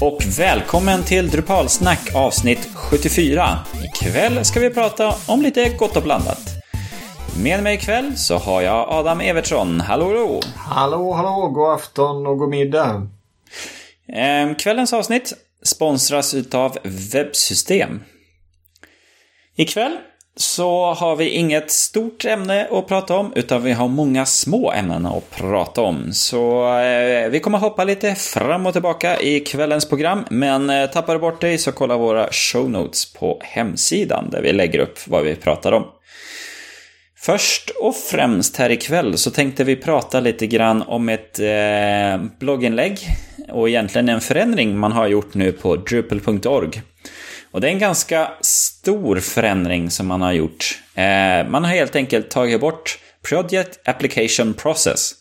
och välkommen till Drupalsnack avsnitt 74. Ikväll ska vi prata om lite gott och blandat. Med mig ikväll så har jag Adam Evertsson. Hallå, hallå! Hallå, hallå! God afton och god middag. Ehm, kvällens avsnitt sponsras utav Webbsystem. Ikväll så har vi inget stort ämne att prata om, utan vi har många små ämnen att prata om. Så eh, vi kommer hoppa lite fram och tillbaka i kvällens program, men eh, tappar du bort dig så kolla våra show notes på hemsidan där vi lägger upp vad vi pratar om. Först och främst här ikväll så tänkte vi prata lite grann om ett eh, blogginlägg och egentligen en förändring man har gjort nu på drupal.org. Och det är en ganska stor förändring som man har gjort. Eh, man har helt enkelt tagit bort Project Application Process.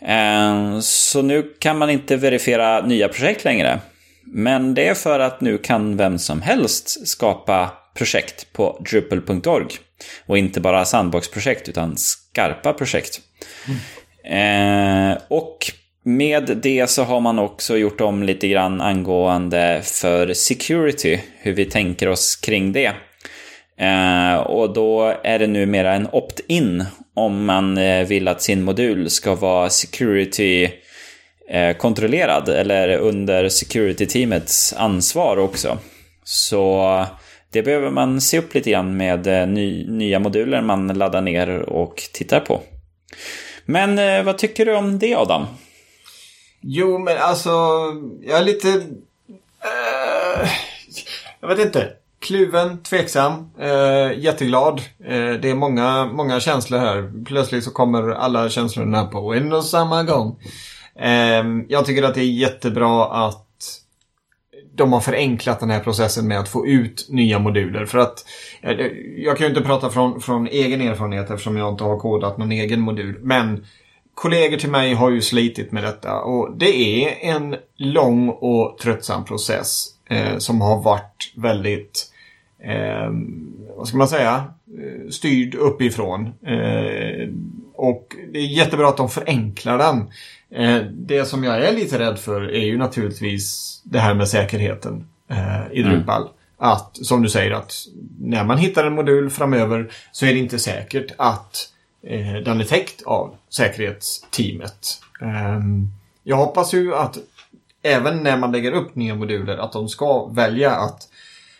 Eh, så nu kan man inte verifiera nya projekt längre. Men det är för att nu kan vem som helst skapa projekt på Drupal.org. Och inte bara sandbox-projekt utan skarpa projekt. Mm. Eh, och med det så har man också gjort om lite grann angående för security, hur vi tänker oss kring det. Eh, och då är det numera en opt-in om man eh, vill att sin modul ska vara Security-kontrollerad, eh, eller under security-teamets ansvar också. Så det behöver man se upp lite grann med eh, ny, nya moduler man laddar ner och tittar på. Men vad tycker du om det Adam? Jo, men alltså, jag är lite... Uh, jag vet inte. Kluven, tveksam, uh, jätteglad. Uh, det är många, många känslor här. Plötsligt så kommer alla känslorna på en och samma gång. Ehm, jag tycker att det är jättebra att de har förenklat den här processen med att få ut nya moduler. För att jag kan ju inte prata från, från egen erfarenhet eftersom jag inte har kodat någon egen modul. Men kollegor till mig har ju slitit med detta och det är en lång och tröttsam process eh, som har varit väldigt, eh, vad ska man säga, eh, styrd uppifrån. Eh, och det är jättebra att de förenklar den. Eh, det som jag är lite rädd för är ju naturligtvis det här med säkerheten eh, i Drupal. Mm. Att, som du säger, att när man hittar en modul framöver så är det inte säkert att Eh, den är täckt av säkerhetsteamet. Eh, jag hoppas ju att även när man lägger upp nya moduler att de ska välja att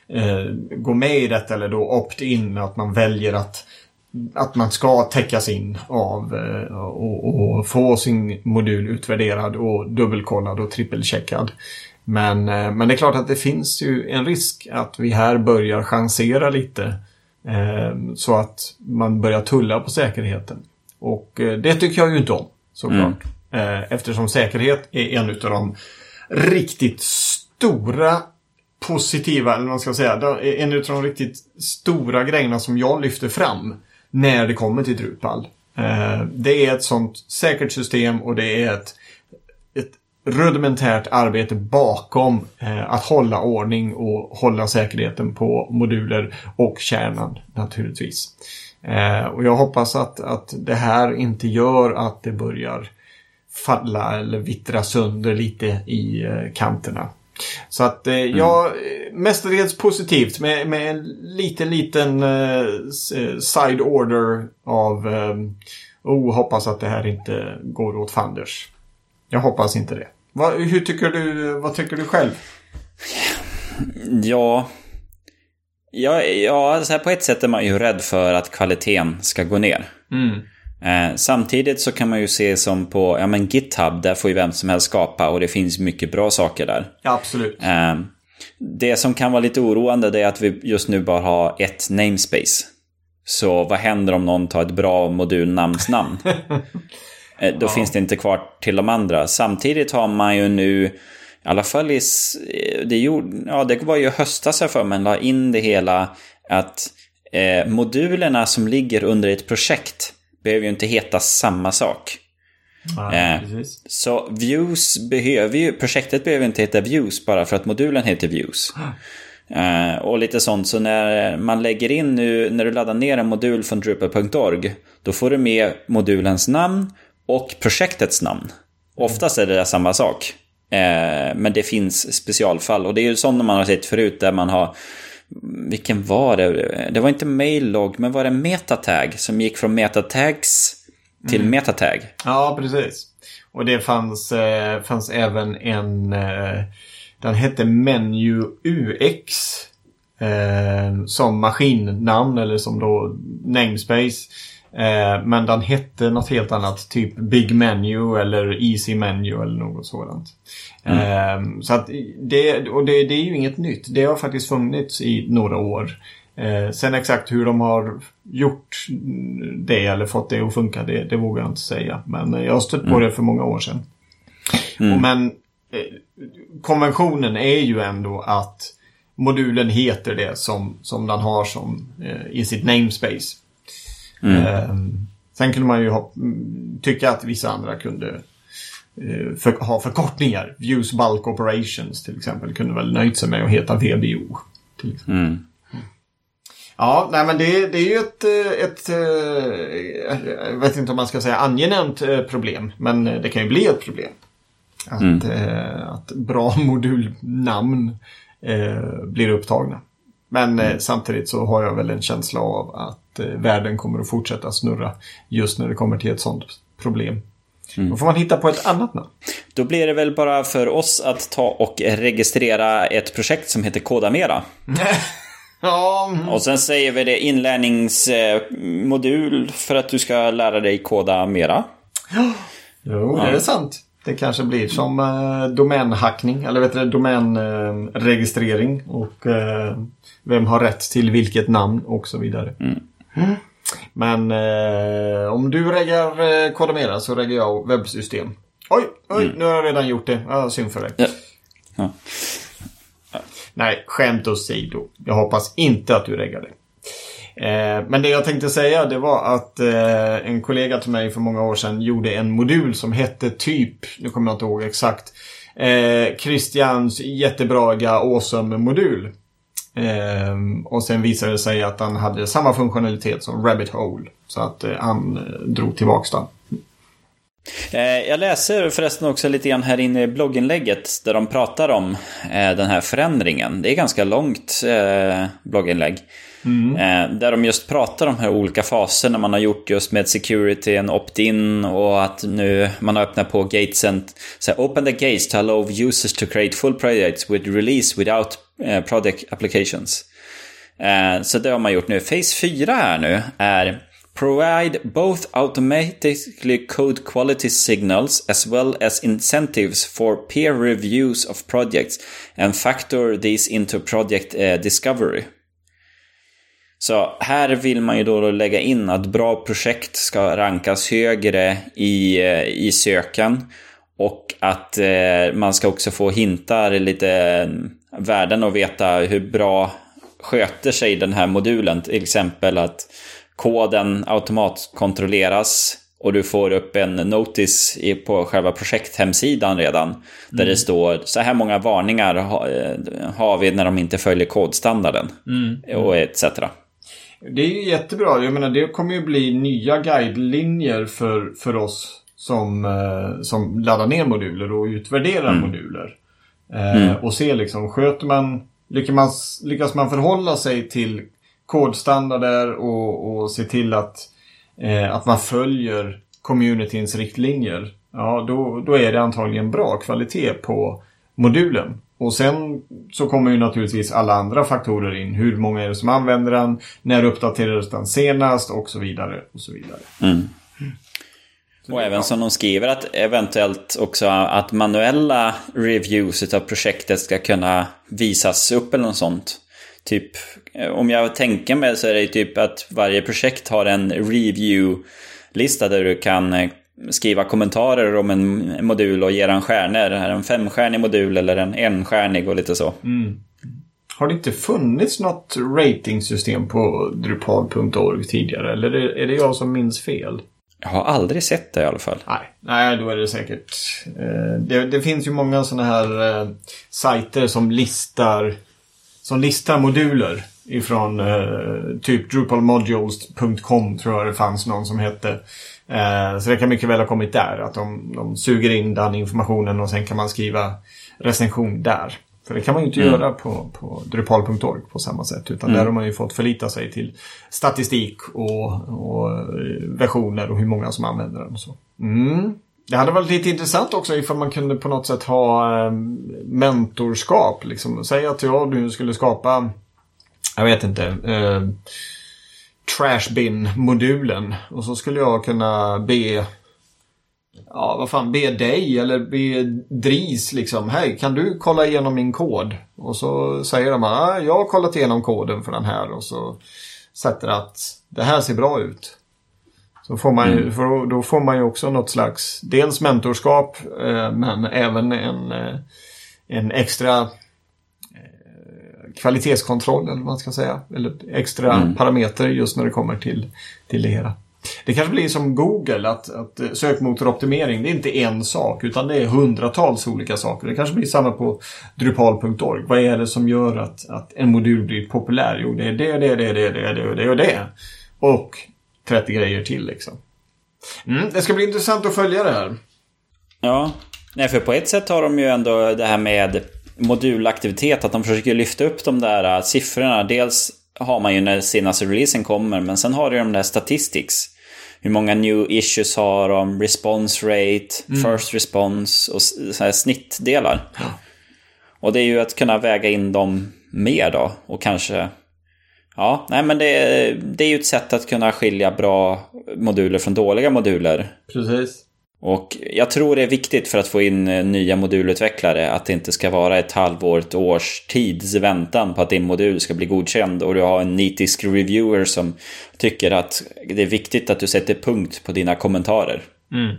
eh, gå med i detta eller då opt-in, att man väljer att att man ska täckas in av eh, och, och, få sin modul utvärderad och dubbelkollad och trippelcheckad. Men, eh, men det är klart att det finns ju en risk att vi här börjar chansera lite Eh, så att man börjar tulla på säkerheten. Och eh, det tycker jag ju inte om såklart. Mm. Eh, eftersom säkerhet är en av de riktigt stora positiva, eller man ska säga, en av de riktigt stora grejerna som jag lyfter fram när det kommer till Drupal. Det är ett sånt säkert system och det är ett rudimentärt arbete bakom eh, att hålla ordning och hålla säkerheten på moduler och kärnan naturligtvis. Eh, och jag hoppas att, att det här inte gör att det börjar falla eller vittra sönder lite i eh, kanterna. Så att eh, mm. jag mestadels positivt med, med en liten, liten eh, side order av eh, oh, hoppas att det här inte går åt fanders. Jag hoppas inte det. Va, hur tycker du, vad tycker du själv? Ja, ja, ja så här på ett sätt är man ju rädd för att kvaliteten ska gå ner. Mm. Eh, samtidigt så kan man ju se som på ja, men GitHub, där får ju vem som helst skapa och det finns mycket bra saker där. Ja, absolut. Eh, det som kan vara lite oroande det är att vi just nu bara har ett namespace. Så vad händer om någon tar ett bra modulnamnsnamn? Eh, då ja. finns det inte kvar till de andra. Samtidigt har man ju nu, i alla fall i, eh, det, gjorde, ja, det var ju höstas jag för man la in det hela, att eh, modulerna som ligger under ett projekt behöver ju inte heta samma sak. Ja, eh, så views behöver ju, projektet behöver inte heta views bara för att modulen heter views. Uh, och lite sånt, så när man lägger in nu, när du laddar ner en modul från Drupal.org, då får du med modulens namn och projektets namn. Oftast är det samma sak. Eh, men det finns specialfall och det är ju sådana man har sett förut där man har vilken var det? Det var inte maillog, men var det metatag som gick från metatags till mm. metatag? Ja, precis. Och det fanns, eh, fanns även en... Eh, den hette Menu UX. Som maskinnamn eller som då namespace. Eh, men den hette något helt annat. Typ Big Menu eller Easy Menu eller något sådant. Mm. Eh, så att det, och det, det, är ju inget nytt. Det har faktiskt funnits i några år. Eh, sen exakt hur de har gjort det eller fått det att funka, det, det vågar jag inte säga. Men jag har stött på mm. det för många år sedan. Mm. Och men eh, konventionen är ju ändå att modulen heter det som, som den har som eh, i sitt namespace. Mm. Eh, sen kunde man ju ha, tycka att vissa andra kunde eh, för, ha förkortningar. Views Bulk Operations till exempel kunde väl nöjt sig med att heta VBO. Till exempel. Mm. Ja, nej men det, det är ju ett, eh, ett, eh, jag vet inte om man ska säga angenämt problem, men det kan ju bli ett problem. Att, mm. att bra modulnamn blir upptagna. Men mm. samtidigt så har jag väl en känsla av att världen kommer att fortsätta snurra just när det kommer till ett sånt problem. Mm. Då får man hitta på ett annat namn. Då blir det väl bara för oss att ta och registrera ett projekt som heter Kodamera. Ja. Mm. Och sen säger vi det inlärningsmodul för att du ska lära dig koda mera. Ja. Jo, det är sant. Det kanske blir som eh, domänhackning eller vet du, domänregistrering och eh, vem har rätt till vilket namn och så vidare. Mm. Men eh, om du reggar eh, Kodamera så reggar jag webbsystem. Oj, oj, mm. nu har jag redan gjort det. Ja, synd för dig. Ja. Ja. Nej, skämt åsido. Jag hoppas inte att du reggar det. Eh, men det jag tänkte säga det var att eh, en kollega till mig för många år sedan gjorde en modul som hette typ, nu kommer jag inte ihåg exakt, eh, Christians jättebraiga awesome-modul. Eh, och sen visade det sig att han hade samma funktionalitet som Rabbit Hole. Så att eh, han eh, drog tillbaks den. Eh, jag läser förresten också lite grann här inne i blogginlägget där de pratar om eh, den här förändringen. Det är ganska långt eh, blogginlägg. Mm. Eh, där de just pratar om de här olika faserna man har gjort just med security, en opt-in och att nu man har öppnat på gatesen. Så här, Open the gates to allow users to create full projects with release without eh, product applications. Eh, så det har man gjort nu. Phase 4 här nu är Provide both automatically code quality signals as well as incentives for peer reviews of projects and factor these into project uh, discovery. Så här vill man ju då lägga in att bra projekt ska rankas högre i, uh, i söken och att uh, man ska också få hintar, lite värden och veta hur bra sköter sig den här modulen. Till exempel att koden automatkontrolleras och du får upp en notice på själva projekthemsidan redan. Där mm. det står så här många varningar eh, har vi när de inte följer kodstandarden. Mm. Och etc. Det är ju jättebra. Jag menar det kommer ju bli nya guidelinjer för, för oss som, eh, som laddar ner moduler och utvärderar mm. moduler. Eh, mm. Och se liksom, sköter man, lyckas man, lyckas man förhålla sig till kodstandarder och, och se till att, eh, att man följer communityns riktlinjer. Ja, då, då är det antagligen bra kvalitet på modulen. Och sen så kommer ju naturligtvis alla andra faktorer in. Hur många är det som använder den? När uppdaterades den senast? Och så vidare. Och så vidare. Mm. Och även som de skriver att eventuellt också att manuella reviews av projektet ska kunna visas upp eller något sånt. Typ, om jag tänker mig så är det typ att varje projekt har en review-lista där du kan eh, skriva kommentarer om en modul och ge den stjärnor. Är det en femstjärnig modul eller en enstjärnig och lite så. Mm. Har det inte funnits något ratingsystem på Drupal.org tidigare? Eller är det jag som minns fel? Jag har aldrig sett det i alla fall. Nej, nej då är det säkert. Eh, det, det finns ju många sådana här sajter som listar som listar moduler ifrån eh, typ drupalmodules.com tror jag det fanns någon som hette. Eh, så det kan mycket väl ha kommit där. Att de, de suger in den informationen och sen kan man skriva recension där. För det kan man ju inte mm. göra på, på drupal.org på samma sätt. Utan mm. där har man ju fått förlita sig till statistik och, och versioner och hur många som använder den. Och så. Mm. Det hade varit lite intressant också ifall man kunde på något sätt ha eh, mentorskap. Liksom. Säg att jag nu skulle skapa, jag vet inte, eh, Trashbin-modulen. Och så skulle jag kunna be ja, vad fan, be dig eller be Dris liksom. Hej, kan du kolla igenom min kod? Och så säger de att ah, jag har kollat igenom koden för den här och så sätter att det här ser bra ut. Så får man, mm. för då får man ju också något slags, dels mentorskap eh, men även en, eh, en extra kvalitetskontroll eller vad man ska säga. Eller extra mm. parameter just när det kommer till, till det hela. Det kanske blir som Google, att, att sökmotoroptimering det är inte en sak utan det är hundratals olika saker. Det kanske blir samma på drupal.org. Vad är det som gör att, att en modul blir populär? Jo, det är det, det, det, det, det, det, det och det. Och 30 grejer till liksom. Mm, det ska bli intressant att följa det här. Ja, nej för på ett sätt har de ju ändå det här med modulaktivitet, att de försöker lyfta upp de där äh, siffrorna. Dels har man ju när senaste releasen kommer, men sen har du de där statistics. Hur många new issues har de, response rate, mm. first response och så här snittdelar. Ja. Och det är ju att kunna väga in dem mer då och kanske Ja, nej men det, det är ju ett sätt att kunna skilja bra moduler från dåliga moduler. Precis. Och jag tror det är viktigt för att få in eh, nya modulutvecklare att det inte ska vara ett halvår, ett års tids väntan på att din modul ska bli godkänd och du har en nitisk reviewer som tycker att det är viktigt att du sätter punkt på dina kommentarer. Mm.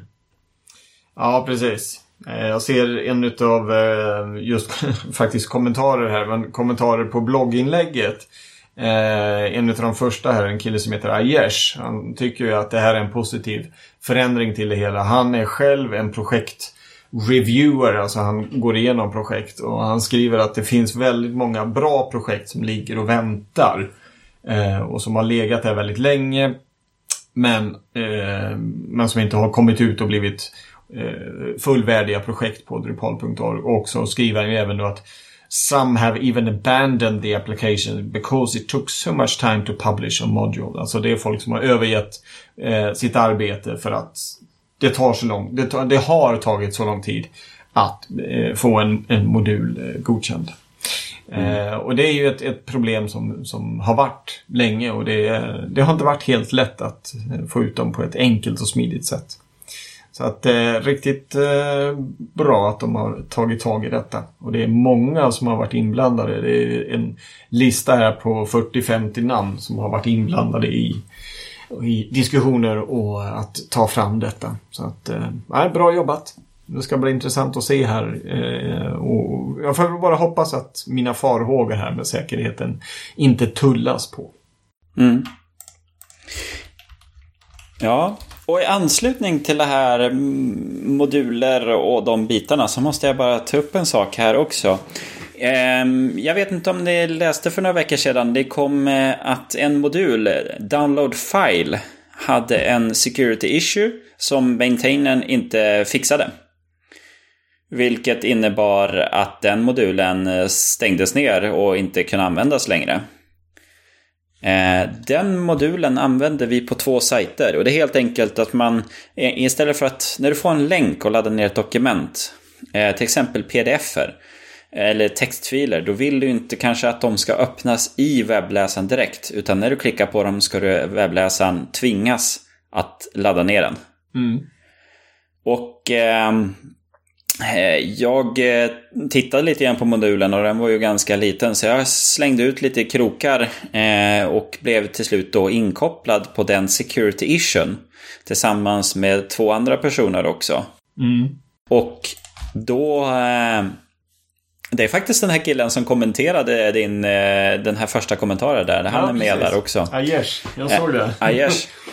Ja, precis. Eh, jag ser en utav eh, just faktiskt kommentarer här, men kommentarer på blogginlägget Eh, en av de första här, en kille som heter Ayesh, han tycker ju att det här är en positiv förändring till det hela. Han är själv en projektreviewer, alltså han går igenom projekt och han skriver att det finns väldigt många bra projekt som ligger och väntar. Eh, och som har legat där väldigt länge. Men, eh, men som inte har kommit ut och blivit eh, fullvärdiga projekt på Drupal.org. Och så skriver han ju även då att Some have even abandoned the application because it took so much time to publish a module. Alltså det är folk som har övergett eh, sitt arbete för att det tar så lång, det, det har tagit så lång tid att eh, få en, en modul eh, godkänd. Mm. Eh, och det är ju ett, ett, problem som, som har varit länge och det, det har inte varit helt lätt att eh, få ut dem på ett enkelt och smidigt sätt. Så att eh, riktigt eh, bra att de har tagit tag i detta. Och det är många som har varit inblandade. Det är en lista här på 40-50 namn som har varit inblandade i, i diskussioner och att ta fram detta. Så att, eh, bra jobbat. Det ska bli intressant att se här. Eh, och jag får bara hoppas att mina farhågor här med säkerheten inte tullas på. Mm. Ja, och i anslutning till det här moduler och de bitarna så måste jag bara ta upp en sak här också. Ehm, jag vet inte om ni läste för några veckor sedan. Det kom eh, att en modul, Download File, hade en security issue som maintainern inte fixade. Vilket innebar att den modulen eh, stängdes ner och inte kunde användas längre. Eh, den modulen använder vi på två sajter och det är helt enkelt att man istället för att när du får en länk och laddar ner ett dokument, eh, till exempel pdf-er eller textfiler, då vill du inte kanske att de ska öppnas i webbläsaren direkt utan när du klickar på dem ska du webbläsaren tvingas att ladda ner den. Mm. Och eh, Eh, jag eh, tittade lite grann på modulen och den var ju ganska liten så jag slängde ut lite krokar eh, och blev till slut då inkopplad på den security issuen tillsammans med två andra personer också. Mm. Och då... Det är faktiskt den här killen som kommenterade din, den här första kommentaren där. Han ja, är med precis. där också. Aiesh, jag såg det. Aiesh.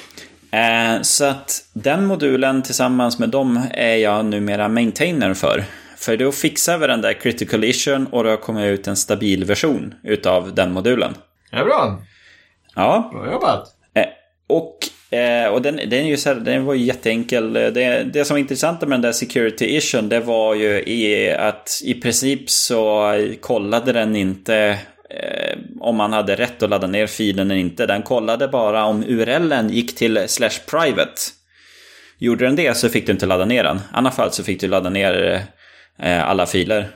Eh, så att den modulen tillsammans med dem är jag numera maintainer för. För då fixar vi den där critical issuen och då kommer ut en stabil version utav den modulen. Det är bra. Ja. Bra jobbat. Eh, och eh, och den, den, är ju så här, den var ju jätteenkel. Det, det som var intressant med den där security issuen det var ju i att i princip så kollade den inte eh, om man hade rätt att ladda ner filen eller inte. Den kollade bara om URLen gick till slash private. Gjorde den det så fick du inte ladda ner den. I annat fall så fick du ladda ner eh, alla filer.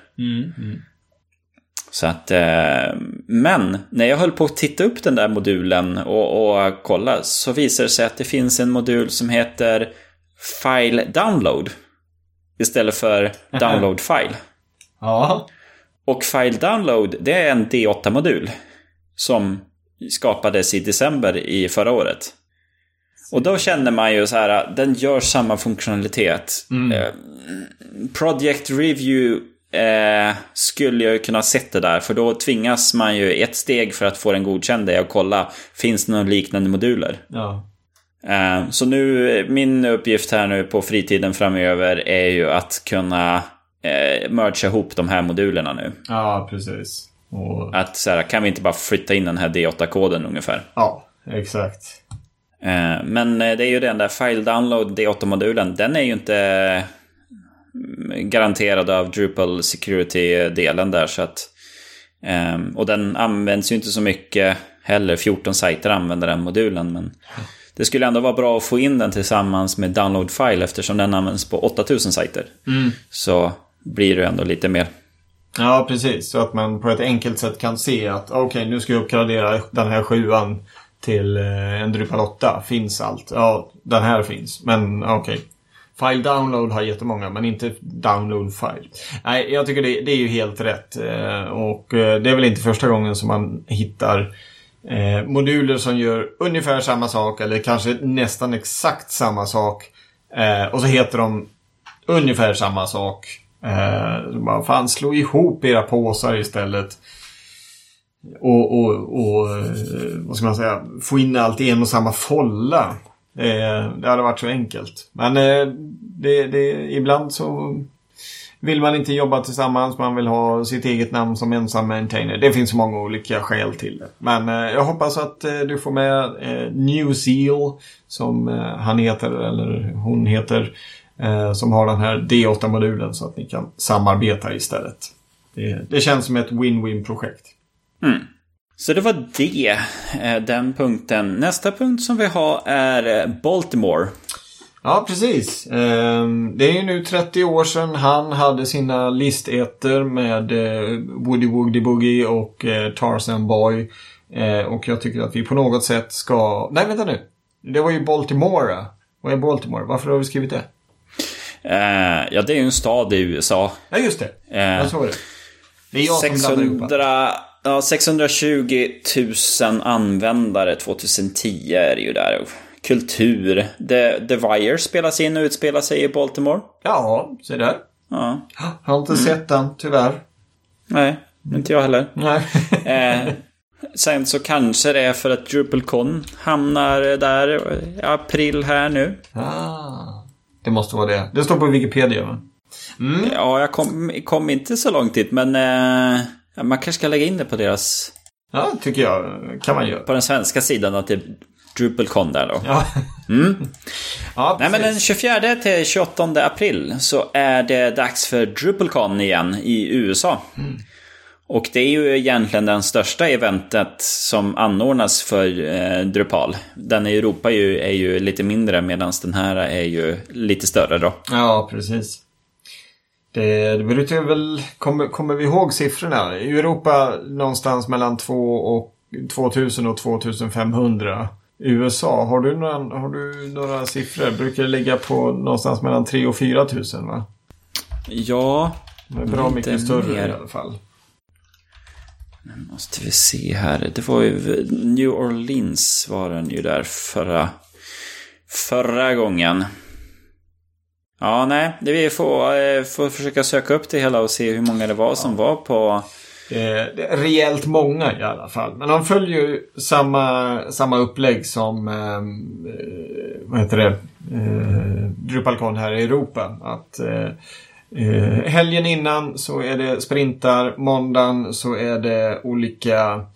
Så att, eh, men när jag höll på att titta upp den där modulen och, och kolla så visade det sig att det finns en modul som heter File Download istället för Download File. Ja. Och File Download det är en D8-modul som skapades i december i förra året. Och då känner man ju så här, den gör samma funktionalitet. Eh, Project Review eh, skulle jag ju kunna sett det där, för då tvingas man ju ett steg för att få den godkänd är att kolla, finns det några liknande moduler? Ja. Eh, så nu, min uppgift här nu på fritiden framöver är ju att kunna eh, mergea ihop de här modulerna nu. Ja, precis. Och, Att så här, kan vi inte bara flytta in den här D8-koden ungefär? ja, exakt. Eh, Men eh, det är ju den där File Download D8-modulen. Den är ju inte mm, garanterad av Drupal Security-delen där. Så att, ehm, och den används ju inte så mycket heller. 14 sajter använder den modulen. Men det skulle ändå vara bra att få in den tillsammans med Download File eftersom den används på 8000 sajter. Så blir det ändå lite mer. Ja, precis. Så att man på ett enkelt sätt kan se att okej, nu ska jag uppgradera den här sjuan till eh, en Drupal 8. Finns allt? Ja, den här finns. Men okej. File download har jättemånga, men inte download file. Nej, jag tycker det, det är ju helt rätt. Eh, och eh, det är väl inte första gången som man hittar eh, moduler som gör ungefär samma sak eller kanske nästan exakt samma sak. Eh, och så heter de ungefär samma sak. Eh, bara, fan, slå ihop era påsar istället. Och, och, och eh, vad ska man säga, få in allt i en och samma folla. Eh, det hade varit så enkelt. Men eh, det, det, ibland så vill man inte jobba tillsammans. Man vill ha sitt eget namn som ensam maintainer. Det finns många olika skäl till det. Men eh, jag hoppas att eh, du får med eh, New Zeal som eh, han heter eller hon heter. Eh, som har den här D8-modulen så att ni kan samarbeta istället. Det, det känns som ett win-win projekt. Så det var det, eh, den punkten. Nästa punkt som vi har är eh, Baltimore. Ja, precis. Ehm, Det är ju nu 30 år sedan han hade sina listeter med Woody Woody Boogie och Tarzan Boy. Och jag tycker att vi på något sätt ska... Nej, vänta nu. Det var ju Baltimore. Vad är Baltimore? Varför har vi skrivit det? Eh, ja, det är ju en stad i USA. Ja, just det. Eh, Jag såg det. Det är jag som blandar ihop. 600, ja, 620 000 användare 2010 är det ju där. Kultur. The, The Wire spelas in och utspelar sig i Baltimore. Ja, se där. Ja, Har inte sett den, tyvärr. nej, inte jag heller. Nej. Eh, sen så kanske det är för att DrupalCon hamnar där i april här nu. ah, det måste vara det. Det står på Wikipedia, va? Ja, jag kom, kom inte så långt dit, men eh, man kanske ska lägga in det på deras... Ja, tycker jag. Kan man göra. På den svenska sidan att det är DrupalCon där då. Ja. ja, Nej, men den precis. 24 till 28 april så är det dags för DrupalCon igen i USA. Och det är ju egentligen den största eventet som anordnas för eh, Drupal. Den i Europa ju, är ju lite mindre medan den här är ju lite större då. Ja, precis. Det, det brukar väl, kommer, kommer vi ihåg siffrorna? I Europa någonstans mellan 2 och 2000 och 2500. USA, har du några, har du några siffror? Brukar det ligga på någonstans mellan 3 och 4 000 va? Ja, Det är bra mycket större mer. i alla fall. Måste vi se här. Det var ju New Orleans var den ju där förra, förra gången. Ja, nej, det vi får, eh, får försöka söka upp det hela och se hur många det var som var på... Eh, rejält många i alla fall. Men de följer ju samma, samma upplägg som ehm, eh, vad heter det? Eh, DrupalCon här i Europa. Att eh, eh, helgen innan så är det sprintar. Måndagen så är det olika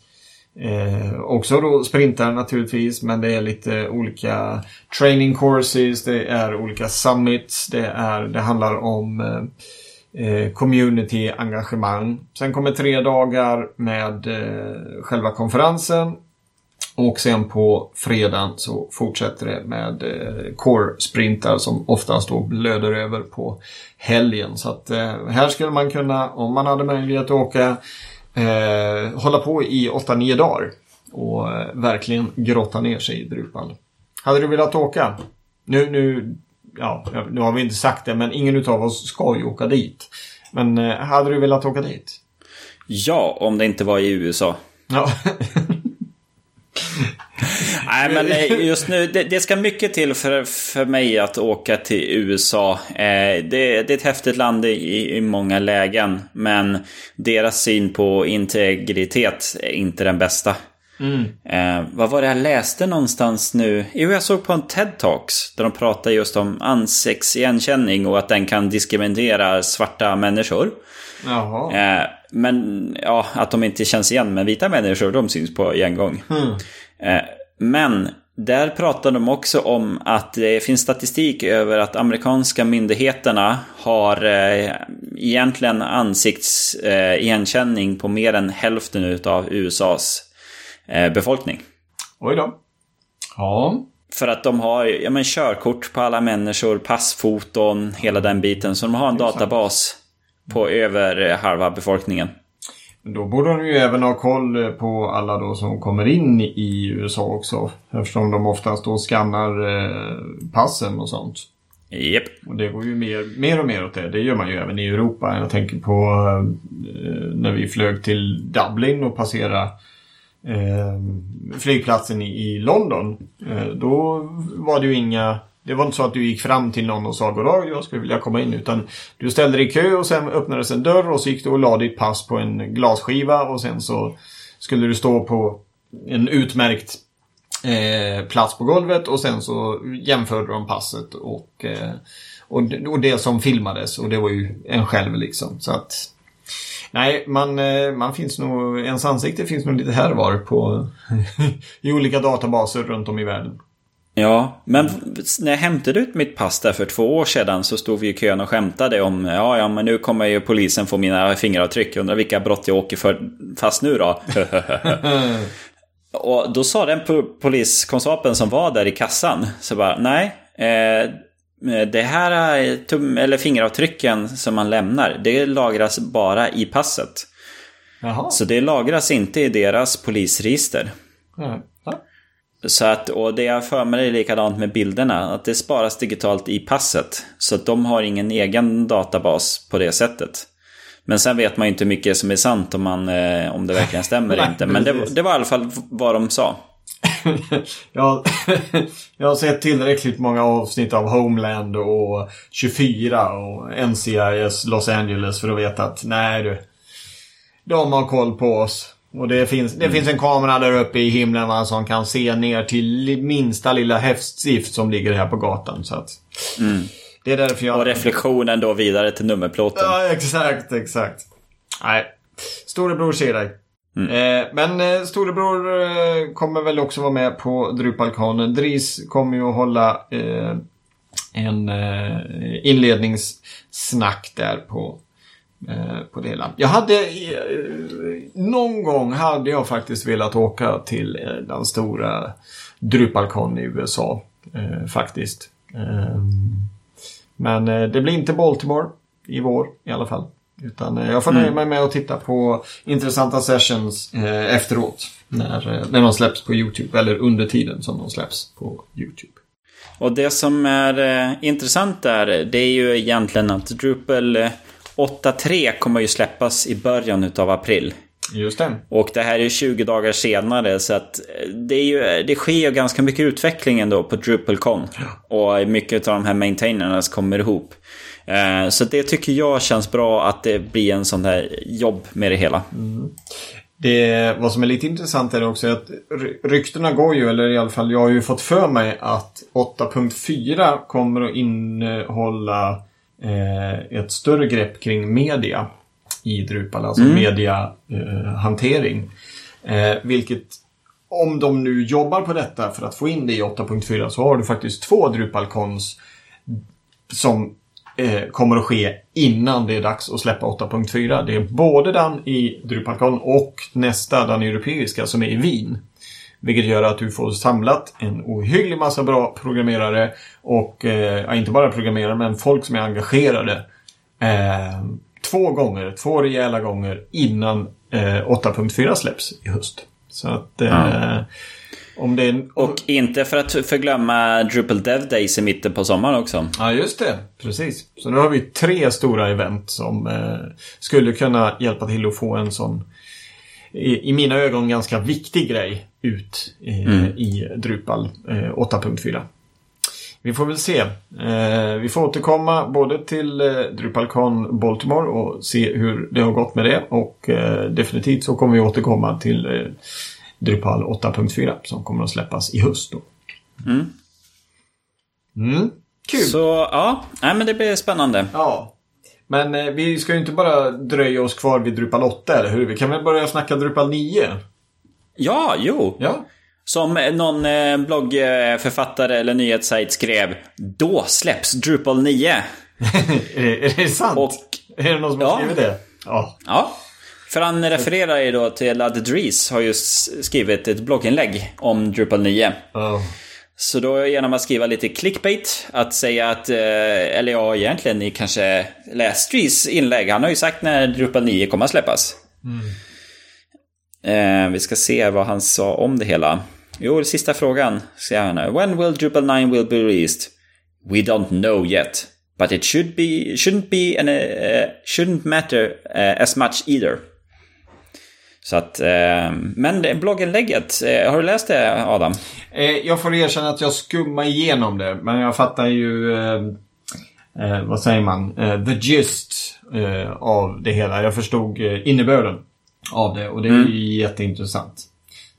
Eh, också då sprintar naturligtvis men det är lite olika training courses, det är olika summits, det, är, det handlar om eh, eh community-engagemang. Sen kommer tre dagar med eh, själva konferensen och sen på fredagen så fortsätter det med eh, core-sprintar som oftast då blöder över på helgen. Så att eh, här skulle man kunna, om man hade möjlighet att åka, eh, hålla på i 8-9 dagar och eh, verkligen grotta ner sig i Drupal. Hade du velat åka? Nu, nu, ja, nu har vi inte sagt det, men ingen utav oss ska ju åka dit. Men hade du velat åka dit? Ja, om det inte var i USA. Ja. Nej, men eh, just nu, det, det, ska mycket till för, för mig att åka till USA. Eh, det, det, är ett häftigt land i, i många lägen, men deras syn på integritet är inte den bästa. Mm. Eh, vad var det jag läste någonstans nu? Jo, jag såg på en TED-talks där de pratade just om ansiktsigenkänning och att den kan diskriminera svarta människor. Jaha. Eh, men ja, att de inte känns igen. Men vita människor, de syns på en gång. Mm. Eh, men där pratar de också om att det finns statistik över att amerikanska myndigheterna har eh, egentligen ansiktsigenkänning på mer än hälften av USAs eh, befolkning. Oj då. Ja. För att de har ja, men, körkort på alla människor, passfoton, hela den biten. Så de har en databas på över halva befolkningen. Då borde de ju även ha koll på alla då som kommer in i USA också. Eftersom de oftast då skannar eh, passen och sånt. Yep. Och det går ju mer, mer och mer åt det. Det gör man ju även i Europa. Jag tänker på eh, när vi flög till Dublin och passerade eh, flygplatsen i, London. Eh, då var det ju inga det var inte så att du gick fram till någon och sa goddag, jag skulle vilja komma in. Utan du ställde dig i kö och sen öppnades en dörr och så gick du och la ditt pass på en glasskiva och sen så skulle du stå på en utmärkt eh, plats på golvet och sen så jämförde de passet och, eh, och, och det som filmades och det var ju en själv liksom. Så att Nej, man, eh, man finns nog, ens ansikte finns nog lite här var på i olika databaser runt om i världen. Ja, men när jag hämtade ut mitt pass där för två år sedan så stod vi i kön och skämtade om ja, ja, men nu kommer ju polisen få mina fingeravtryck. Undrar vilka brott jag åker för fast nu då? och då sa den poliskonstapeln som var där i kassan så bara nej. Eh, det här är tum eller fingeravtrycken som man lämnar. Det lagras bara i passet. Jaha. Så det lagras inte i deras polisregister. Ja. Så att, och det jag för mig är likadant med bilderna. Att det sparas digitalt i passet. Så att de har ingen egen databas på det sättet. Men sen vet man ju inte hur mycket som är sant om, man, eh, om det verkligen stämmer eller inte. Men det, det, var i alla fall vad de sa. jag, jag har sett tillräckligt många avsnitt av Homeland och 24 och NCIS Los Angeles för att veta att nej du. De har koll på oss. Och det finns, det mm. finns en kamera där uppe i himlen va, som kan se ner till minsta lilla häftstift som ligger här på gatan. Så att, mm. Det är därför jag... Och reflektionen då vidare till nummerplåten. Ja, exakt, exakt. Nej. Storebror ser dig. Mm. Eh, men eh, storebror eh, kommer väl också vara med på Drupalkanen. Dris kommer ju att hålla eh, en eh, inledningssnack där på på det hela. Jag hade eh, någon gång hade jag faktiskt velat åka till eh, den stora Drupalcon i USA. faktiskt. men det blir inte Baltimore i vår i alla fall. Utan jag får nöja mm. mig med att titta på intressanta sessions efteråt. När, när de släpps på YouTube. Eller under tiden som de släpps på YouTube. Och det som är intressant där, det är ju egentligen att Drupal 8.3 kommer ju släppas i början av april. Just det. Och det här är 20 dagar senare så att det, är ju, det sker ju ganska mycket utveckling ändå på DrupalCon. Och mycket av de här maintainerna kommer ihop. Eh, så det tycker jag känns bra att det blir en sån här jobb med det hela. Mm. Det, vad som är lite intressant är också att ryktena går ju, eller i alla fall jag har ju fått för mig att 8.4 kommer att innehålla eh, ett större grepp kring media i Drupal, alltså mm. mediahantering. Eh, vilket, om de nu jobbar på detta för att få in det i 8.4 så har du faktiskt två DrupalCons som eh, kommer att ske innan det är dags att släppa 8.4. Det är både den i DrupalCon och nästa, den europeiska, som är i Wien. Vilket gör att du får samlat en ohygglig massa bra programmerare och, eh, inte bara programmerare, men folk som är engagerade. Eh, två gånger, två rejäla gånger innan eh, 8.4 släpps i höst. Så att Ja. om det är... Och inte för att förglömma Drupal Dev Days i mitten på sommaren också. Ja, just det. Precis. Så nu har vi tre stora event som eh, skulle kunna hjälpa till att få en sån, i, i mina ögon, ganska viktig grej ut eh, i Drupal eh, 8.4. Vi får väl se. Eh, vi får återkomma både till eh, DrupalCon Baltimore och se hur det har gått med det. Och eh, definitivt så kommer vi återkomma till eh, Drupal 8.4 som kommer att släppas i höst. Då. Mm. Mm. Kul! Så ja, nej, men det blir spännande. Ja. Men eh, vi ska ju inte bara dröja oss kvar vid Drupal 8, eller hur? Vi kan väl börja snacka Drupal 9? Ja, jo. Ja. Som någon eh, bloggförfattare eller nyhetssajt skrev. Då släpps Drupal 9. är, det, är det sant? Och är det någon som har Ja. skrivit det? Ja. Ja. För han refererar ju då till att Dries har just skrivit ett blogginlägg om Drupal 9. Ja. Så då genom att skriva lite clickbait, att säga att, eh, eller ja egentligen ni kanske läst Dries inlägg. Han har ju sagt när Drupal 9 kommer att släppas. Eh, vi ska se vad han sa om det hela. Jo, sista frågan. Ser han. When will Drupal 9 will be released? We don't know yet. But it should be, shouldn't be and uh, shouldn't matter uh, as much either. Så att, eh, men blogginlägget, eh, har du läst det Adam? Eh, jag får erkänna att jag skummar igenom det, men jag fattar ju... Eh, eh, vad säger man? Eh, the gist av det hela. Jag förstod innebörden av det och det är ju jätteintressant.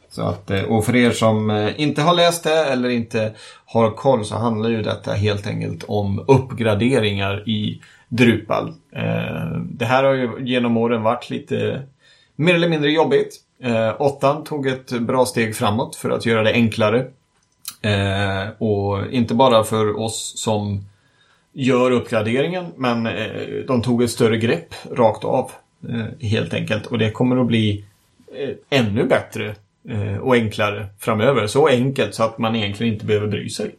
Så att, och för er som inte har läst det eller inte har koll så handlar ju detta helt enkelt om uppgraderingar i Drupal. Det här har ju genom åren varit lite mer eller mindre jobbigt. Eh, åttan tog ett bra steg framåt för att göra det enklare. Eh, och inte bara för oss som gör uppgraderingen, men eh, de tog ett större grepp rakt av. Eh, helt enkelt. Och det kommer att bli eh, ännu bättre eh, och enklare framöver. Så enkelt så att man egentligen inte behöver bry sig.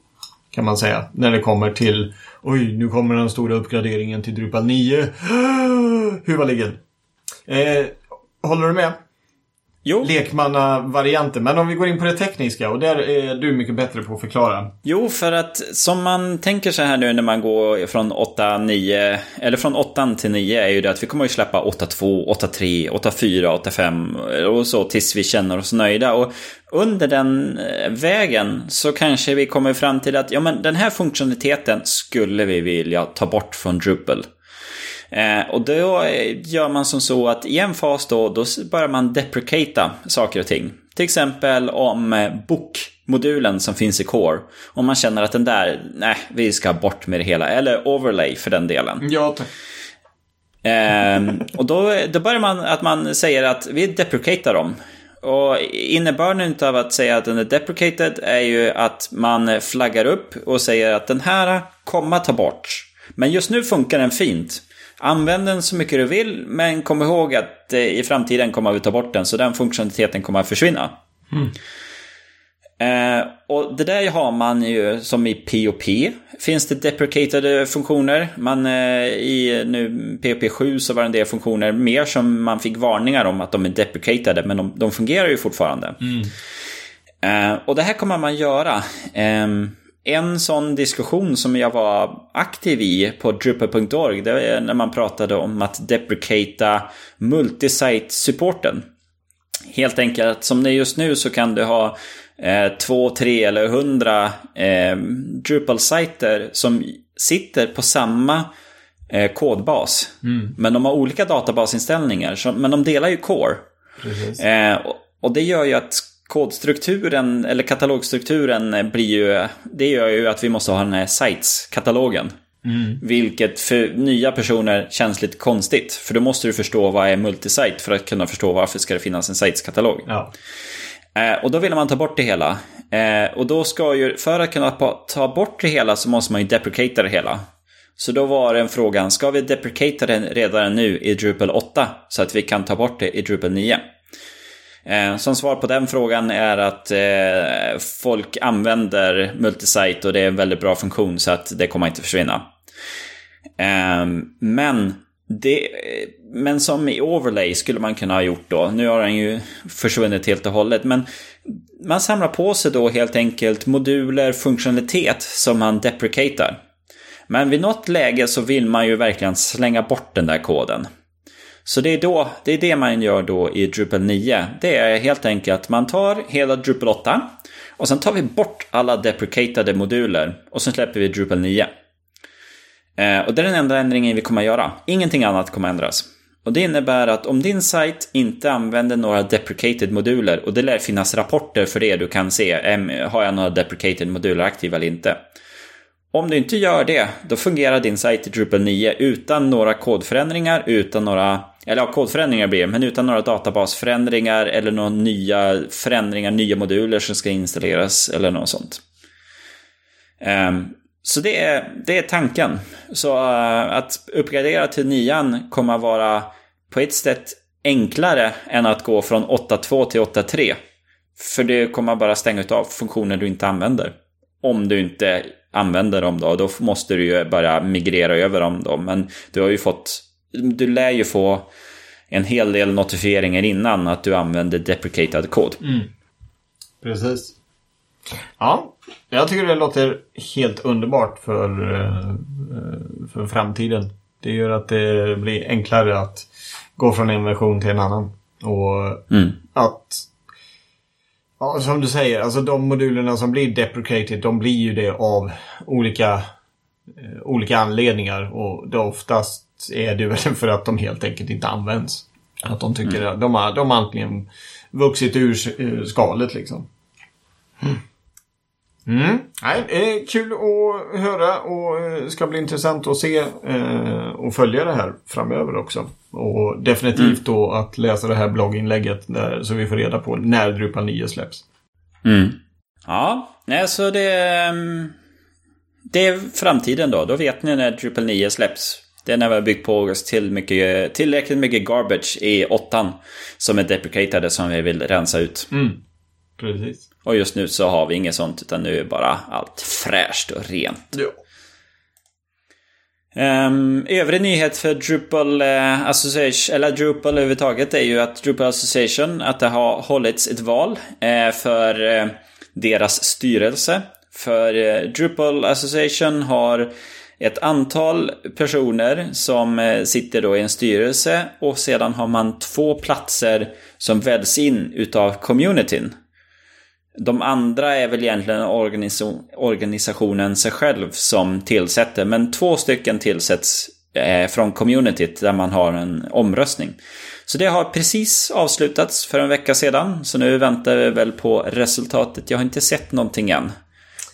Kan man säga. När det kommer till Oj, nu kommer den stora uppgraderingen till Drupal 9. Huvudligen. Eh, håller du med? Jo, Lekmanna-varianten. Men om vi går in på det tekniska och där är du mycket bättre på att förklara. jo, för att som man tänker så här nu när man går från 8, 9, eller från 8 till 9 är ju det att vi kommer att släppa 8.2, 8.3, 8.4, 8.5 och så tills vi känner oss nöjda. Och under den eh, vägen så kanske vi kommer fram till att ja, men den här funktionaliteten skulle vi vilja ta bort från Drupal. Eh, och då eh, gör man som så att i en fas då, då börjar man deprecata saker och ting. Till exempel om eh, bokmodulen som finns i Core. Om man känner att den där, nej, vi ska bort med det hela. Eller overlay för den delen. Ja, tack. Ehm, och då, då börjar man att man säger att vi deprecatar dem. Och innebörden av att säga att den är deprecated är ju att man flaggar upp och säger att den här kommer ta bort. Men just nu funkar den fint. Använd den så mycket du vill, men kom ihåg att eh, i framtiden kommer vi ta bort den, så den funktionaliteten kommer att försvinna. Eh, och det där har man ju som i POP. Finns det deprecated funktioner. Man, eh, I nu POP 7 så var det en del funktioner mer som man fick varningar om att de är deprecated. Men de, de fungerar ju fortfarande. Eh, och det här kommer man göra. En sån diskussion som jag var aktiv i på drupal.org. Det är när man pratade om att deprecata multisite-supporten. Helt enkelt, som det är just nu så kan du ha eh, två, tre eller hundra eh, Drupal-sajter som sitter på samma eh, kodbas. Men de har olika databasinställningar, så, men de delar ju core. Eh, och, och det gör ju att kodstrukturen, eller katalogstrukturen blir ju, det gör ju att vi måste ha den här sites-katalogen. Vilket för nya personer känns lite konstigt. För då måste du förstå vad är multisite för att kunna förstå varför ska det finnas en siteskatalog. Ja. Eh, och då vill man ta bort det hela. Eh, och då ska ju, för att kunna ta bort det hela så måste man ju deprecata det hela. Så då var den frågan, ska vi deprecata den redan nu i Drupal 8? Så att vi kan ta bort det i Drupal 9? Eh, som svar på den frågan är att eh, folk använder multisite och det är en väldigt bra funktion så att det kommer inte försvinna. Eh, men, det, eh, men som i overlay skulle man kunna ha gjort då. Nu har den ju försvunnit helt och hållet. Men man samlar på sig då helt enkelt moduler, funktionalitet som man deprecatar. Men vid något läge så vill man ju verkligen slänga bort den där koden. Så det är, då, det är det man gör då i Drupal 9. Det är helt enkelt att man tar hela Drupal 8 och sen tar vi bort alla deprecatade moduler och sen släpper vi Drupal 9. Eh, och det är den enda ändringen vi kommer att göra. Ingenting annat kommer att ändras. Och det innebär att om din sajt inte använder några deprecated moduler och det lär finnas rapporter för det du kan se. Har jag några deprecated moduler aktiva eller inte? Om du inte gör det, då fungerar din sajt i Drupal 9 utan några kodförändringar, utan några, eller ja, kodförändringar blir det, men utan några databasförändringar eller några nya förändringar, nya moduler som ska installeras eller något sånt. Um, så det är, det är tanken. Så uh, att uppgradera till nian kommer att vara på ett sätt enklare än att gå från 8.2 till 8.3. För det kommer bara stänga av funktioner du inte använder. Om du inte använder dem då, då måste du ju bara migrera över dem då. Men du har ju fått, du lär ju få en hel del notifieringar innan att du använder deprecated kod. Precis. Ja, jag tycker det låter helt underbart för, eh, för framtiden. Det gör att det blir enklare att gå från en version till en annan. Och Mm. att... Ja, som du säger, alltså de modulerna som blir deprecated, de blir ju det av olika, eh, olika anledningar. Och det oftast är det väl för att de helt enkelt inte används. Att de tycker att de har, de har antingen vuxit ur eh, skalet liksom. Mm. Nej, det är kul att höra och eh, ska bli intressant att se eh, och följa det här framöver också. Och definitivt då att läsa det här blogginlägget där, så vi får reda på när Drupal 9 släpps. Mm. Ja, nej, så det, ehm, det är framtiden då. Då vet ni när Drupal 9 släpps. Det är när vi har byggt på oss till mycket, tillräckligt mycket garbage i åttan som är deprecatade som vi vill rensa ut. Mm. Precis. Och just nu så har vi inget sånt utan nu är bara allt fräscht och rent. Ja. Um, övrig nyhet för Drupal eh, Association, eller Drupal överhuvudtaget, är ju att Drupal Association, att det har hållits ett val eh, för eh, deras styrelse. För Drupal Association har ett antal personer som eh, sitter då i en styrelse och sedan har man två platser som väljs in utav communityn. De andra är väl egentligen organis organisationen sig själv som tillsätter. Men två stycken tillsätts eh, från communityt där man har en omröstning. Så det har precis avslutats för en vecka sedan. Så nu väntar vi väl på resultatet. Jag har inte sett någonting än.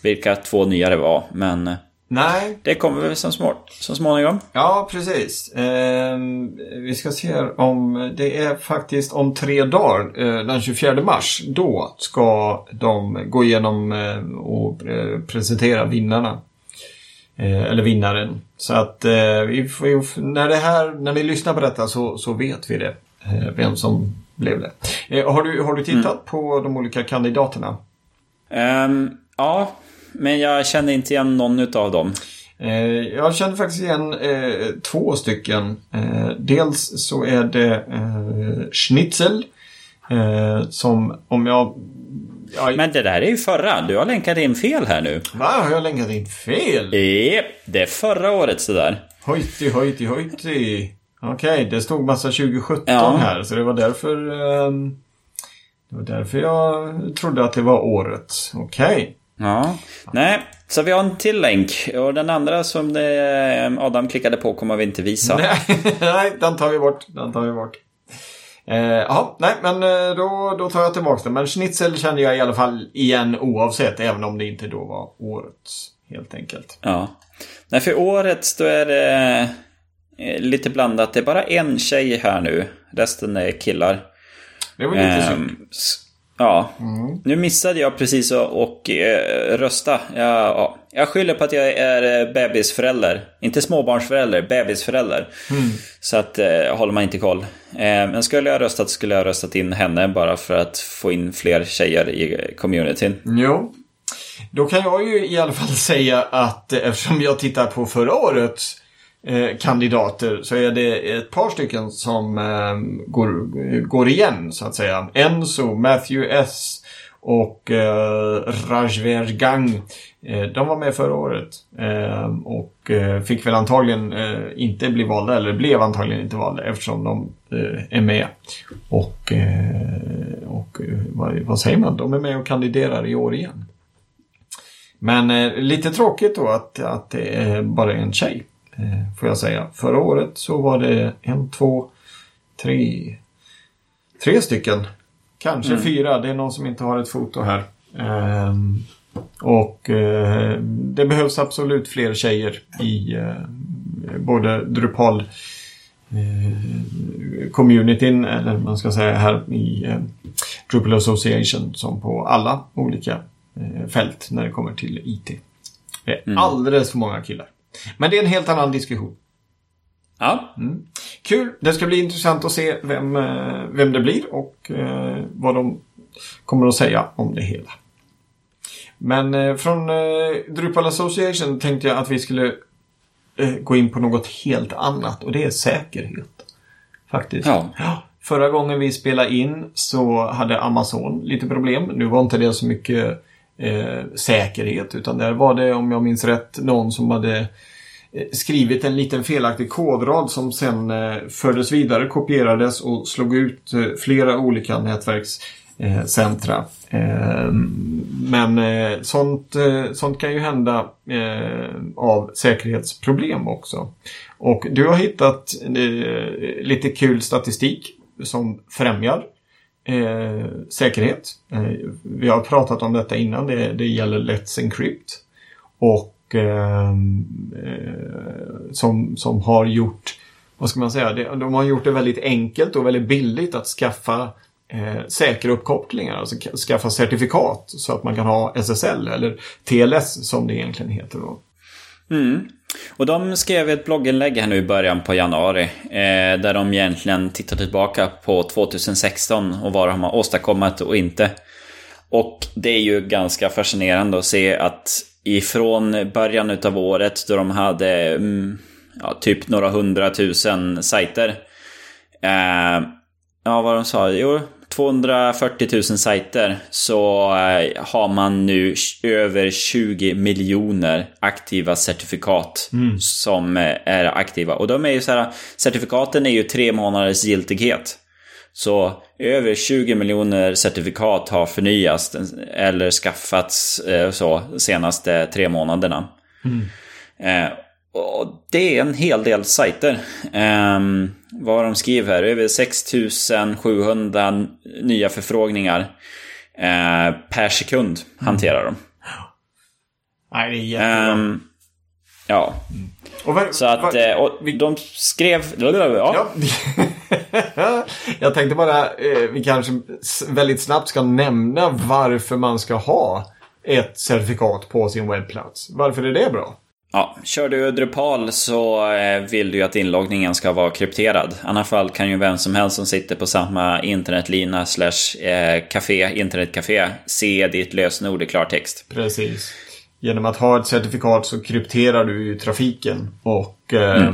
Vilka två nya det var. Men eh, Nej, det kommer väl som, små, som småningom. Ja, precis. Ehm, vi ska se om... Det är faktiskt om tre dagar, eh, den 24 mars. Då ska de gå igenom eh, och eh, presentera vinnarna. Eh, eller vinnaren. Så att eh, vi får, när, det här, när ni lyssnar på detta så, så vet vi det. Eh, vem som blev det. Eh, har, du, har du tittat på de olika kandidaterna? Ehm, ja, men jag känner inte igen någon utav dem. Eh, jag känner faktiskt igen eh, två stycken. Eh, dels så är det eh, Schnitzel. Eh, som om jag... Ja, Men det där är ju förra. Du har länkat in fel här nu. Va? Har jag länkat in fel? Japp, det är förra året sådär. Hojti, hojti, hojti. Okej, det stod massa 2017 Ja. här. Så det var därför... ehm, det var därför jag trodde att det var året. Okej. Ja. Nej, så vi har en till länk. Och den andra som det, Adam klickade på kommer vi inte visa. Nej, nej, den tar vi bort. Den tar vi bort. Eh, Ja, nej men eh, då, då tar jag tillbaka det. Men schnitzel kände jag i alla fall igen oavsett. Även om det inte då var årets. Helt enkelt. Ja. Nej, för årets då är det eh, lite blandat. Det är bara en tjej här nu. Resten är killar. Det var lite Ehm, synd. Ja, nu missade jag precis att och, eh, rösta. Jag, ja. jag skyller på att jag är eh, bebisförälder. Inte småbarnsförälder, bebisförälder. Så att eh, håller man inte koll. Eh, men skulle jag röstat skulle jag röstat in henne bara för att få in fler tjejer i eh, communityn. Jo. Då kan jag ju i alla fall säga att eh, eftersom jag tittar på förra årets eh, kandidater så är det ett par stycken som eh, går, går igen så att säga. Enzo, Matthew S och eh, Rajver Gang. Eh, de var med förra året. Eh, och eh, fick väl antagligen eh, inte bli valda, eller blev antagligen inte valda eftersom de eh, är med. Och, eh, och eh, vad, vad säger man? De är med och kandiderar i år igen. Men eh, lite tråkigt då att, att det är bara en tjej. Eh, får jag säga. Förra året så var det en, två, tre, tre stycken. Kanske fyra. Det är någon som inte har ett foto här. Ehm, och eh, det behövs absolut fler tjejer i eh, både Drupal eh, communityn, eller man ska säga här i eh, Drupal Association, som på alla olika eh, fält när det kommer till IT. Det är alldeles för många killar. Men det är en helt annan diskussion. Ja, Kul! Det ska bli intressant att se vem, eh, vem det blir och eh, vad de kommer att säga om det hela. Men eh, från Drupal Association tänkte jag att vi skulle gå in på något helt annat och det är säkerhet. Faktiskt. Ja. Förra gången vi spelade in så hade Amazon lite problem. Nu var inte det så mycket eh, säkerhet utan där var det, om jag minns rätt, någon som hade eh, skrivit en liten felaktig kodrad som sen eh, fördes vidare, kopierades och slog ut eh, flera olika nätverkscentra. Eh, men eh, sånt, eh, sånt kan ju hända eh, av säkerhetsproblem också. Och du har hittat eh, lite kul statistik som främjar eh, säkerhet. Eh, vi har pratat om detta innan. Det, det gäller Let's Encrypt. Och ehm, eh, som, som har gjort, vad ska man säga, det, de har gjort det väldigt enkelt och väldigt billigt att skaffa eh, säkra uppkopplingar, alltså skaffa certifikat så att man kan ha SSL eller TLS som det egentligen heter då. Mm. Och de skrev ett blogginlägg här nu i början på januari. Eh, där de egentligen tittar tillbaka på 2016 och vad de har åstadkommit och inte. Och det är ju ganska fascinerande att se att ifrån början utav året då de hade mm, ja, typ några hundratusen sajter. Eh, ja, vad de sa? Jo, 240 000 sajter så eh, har man nu över 20 miljoner aktiva certifikat som eh, är aktiva. Och de är ju så här, certifikaten är ju tre månaders giltighet. Så över 20 miljoner certifikat har förnyats eller skaffats eh, så senaste tre månaderna. Eh, och det är en hel del sajter. Um, vad de skriver här, över 6700 nya förfrågningar eh, per sekund hanterar de. Nej, det är jättebra. Ehm, ja, och vad- så att vad- eh, och de skrev... Ja. Ja. jag tänkte bara, eh, vi kanske väldigt snabbt ska nämna varför man ska ha ett certifikat på sin webbplats. Varför är det bra? Ja, kör du Drupal så eh, vill du ju att inloggningen ska vara krypterad. I annat fall kan ju vem som helst som sitter på samma internetlina slash eh, café, internetcafé, se ditt lösenord i klartext. Precis. Genom att ha ett certifikat så krypterar du ju trafiken och eh, eh,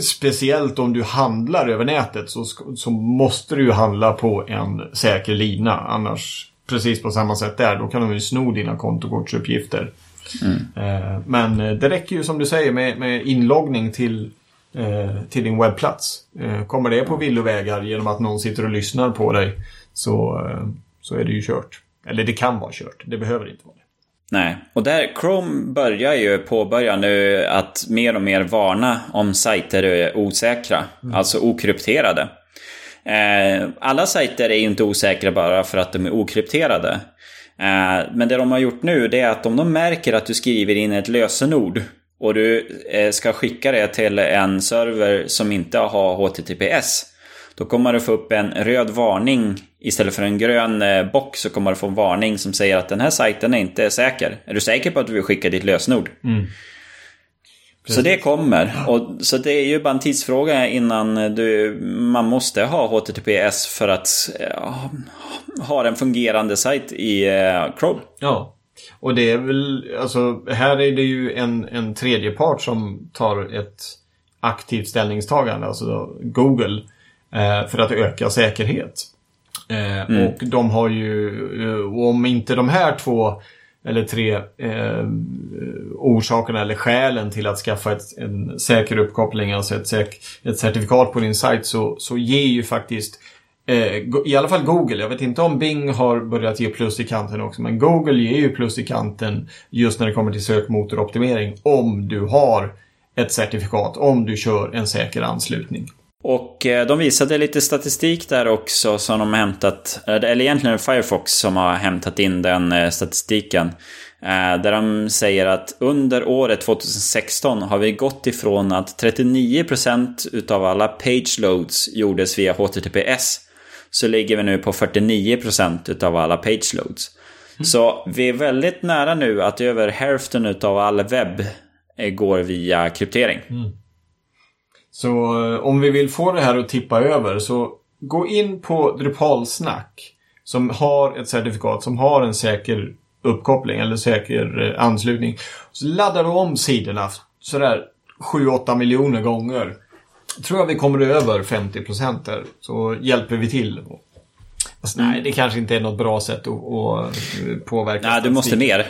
Speciellt om du handlar över nätet så, så måste du ju handla på en säker lina. Annars, precis på samma sätt där, då kan de ju sno dina kontokortsuppgifter. Eh, Men eh, det räcker ju som du säger med, med inloggning till, eh, till din webbplats. Kommer det på villovägar genom att någon sitter och lyssnar på dig så, så är det ju kört. Eller det kan vara kört. Det behöver inte vara det. Nej, och där Chrome börjar ju påbörja nu att mer och mer varna om sajter är osäkra, alltså okrypterade. Alla sajter är ju inte osäkra bara för att de är okrypterade. Eh, men det de har gjort nu det är att om de märker att du skriver in ett lösenord och du eh, ska skicka det till en server som inte har HTTPS. Då kommer du få upp en röd varning istället för en grön eh, box så kommer du få en varning som säger att den här sajten är inte säker. Är du säker på att du vill skicka ditt lösenord? Mm. Så det kommer. Och, så det är ju bara en tidsfråga innan du, man måste ha HTTPS för att ja, ha en fungerande sajt i uh, Chrome. Ja. Och det är väl, alltså här är det ju en, en tredje part som tar ett aktivt ställningstagande, alltså Google, eh, för att öka säkerhet. Eh, mm. Och de har ju, eh, om inte de här två eller tre eh, orsakerna eller skälen till att skaffa ett, en säker uppkoppling, alltså ett, säk, ett certifikat på din sajt, så, så ger ju faktiskt eh, i alla fall Google, jag vet inte om Bing har börjat ge plus i kanten också, men Google ger ju plus i kanten just när det kommer till sökmotoroptimering om du har ett certifikat, om du kör en säker anslutning. Och eh, de visade lite statistik där också som de hämtat, eh, eller egentligen Firefox som har hämtat in den eh, statistiken. Där de säger att under året 2016 har vi gått ifrån att 39% utav alla page loads gjordes via HTTPS. Så ligger vi nu på 49% utav alla page loads. Mm. Så vi är väldigt nära nu att över hälften utav all webb går via kryptering. Mm. Så eh, om vi vill få det här att tippa över så gå in på Drupalsnack som har ett certifikat som har en säker uppkoppling eller säker eh, anslutning. Så laddar du om sidorna sådär 7-8 miljoner gånger. Tror jag vi kommer över 50% där så hjälper vi till. Alltså, nej, det kanske inte är något bra sätt att, att eh, påverka. Nej, du måste mer.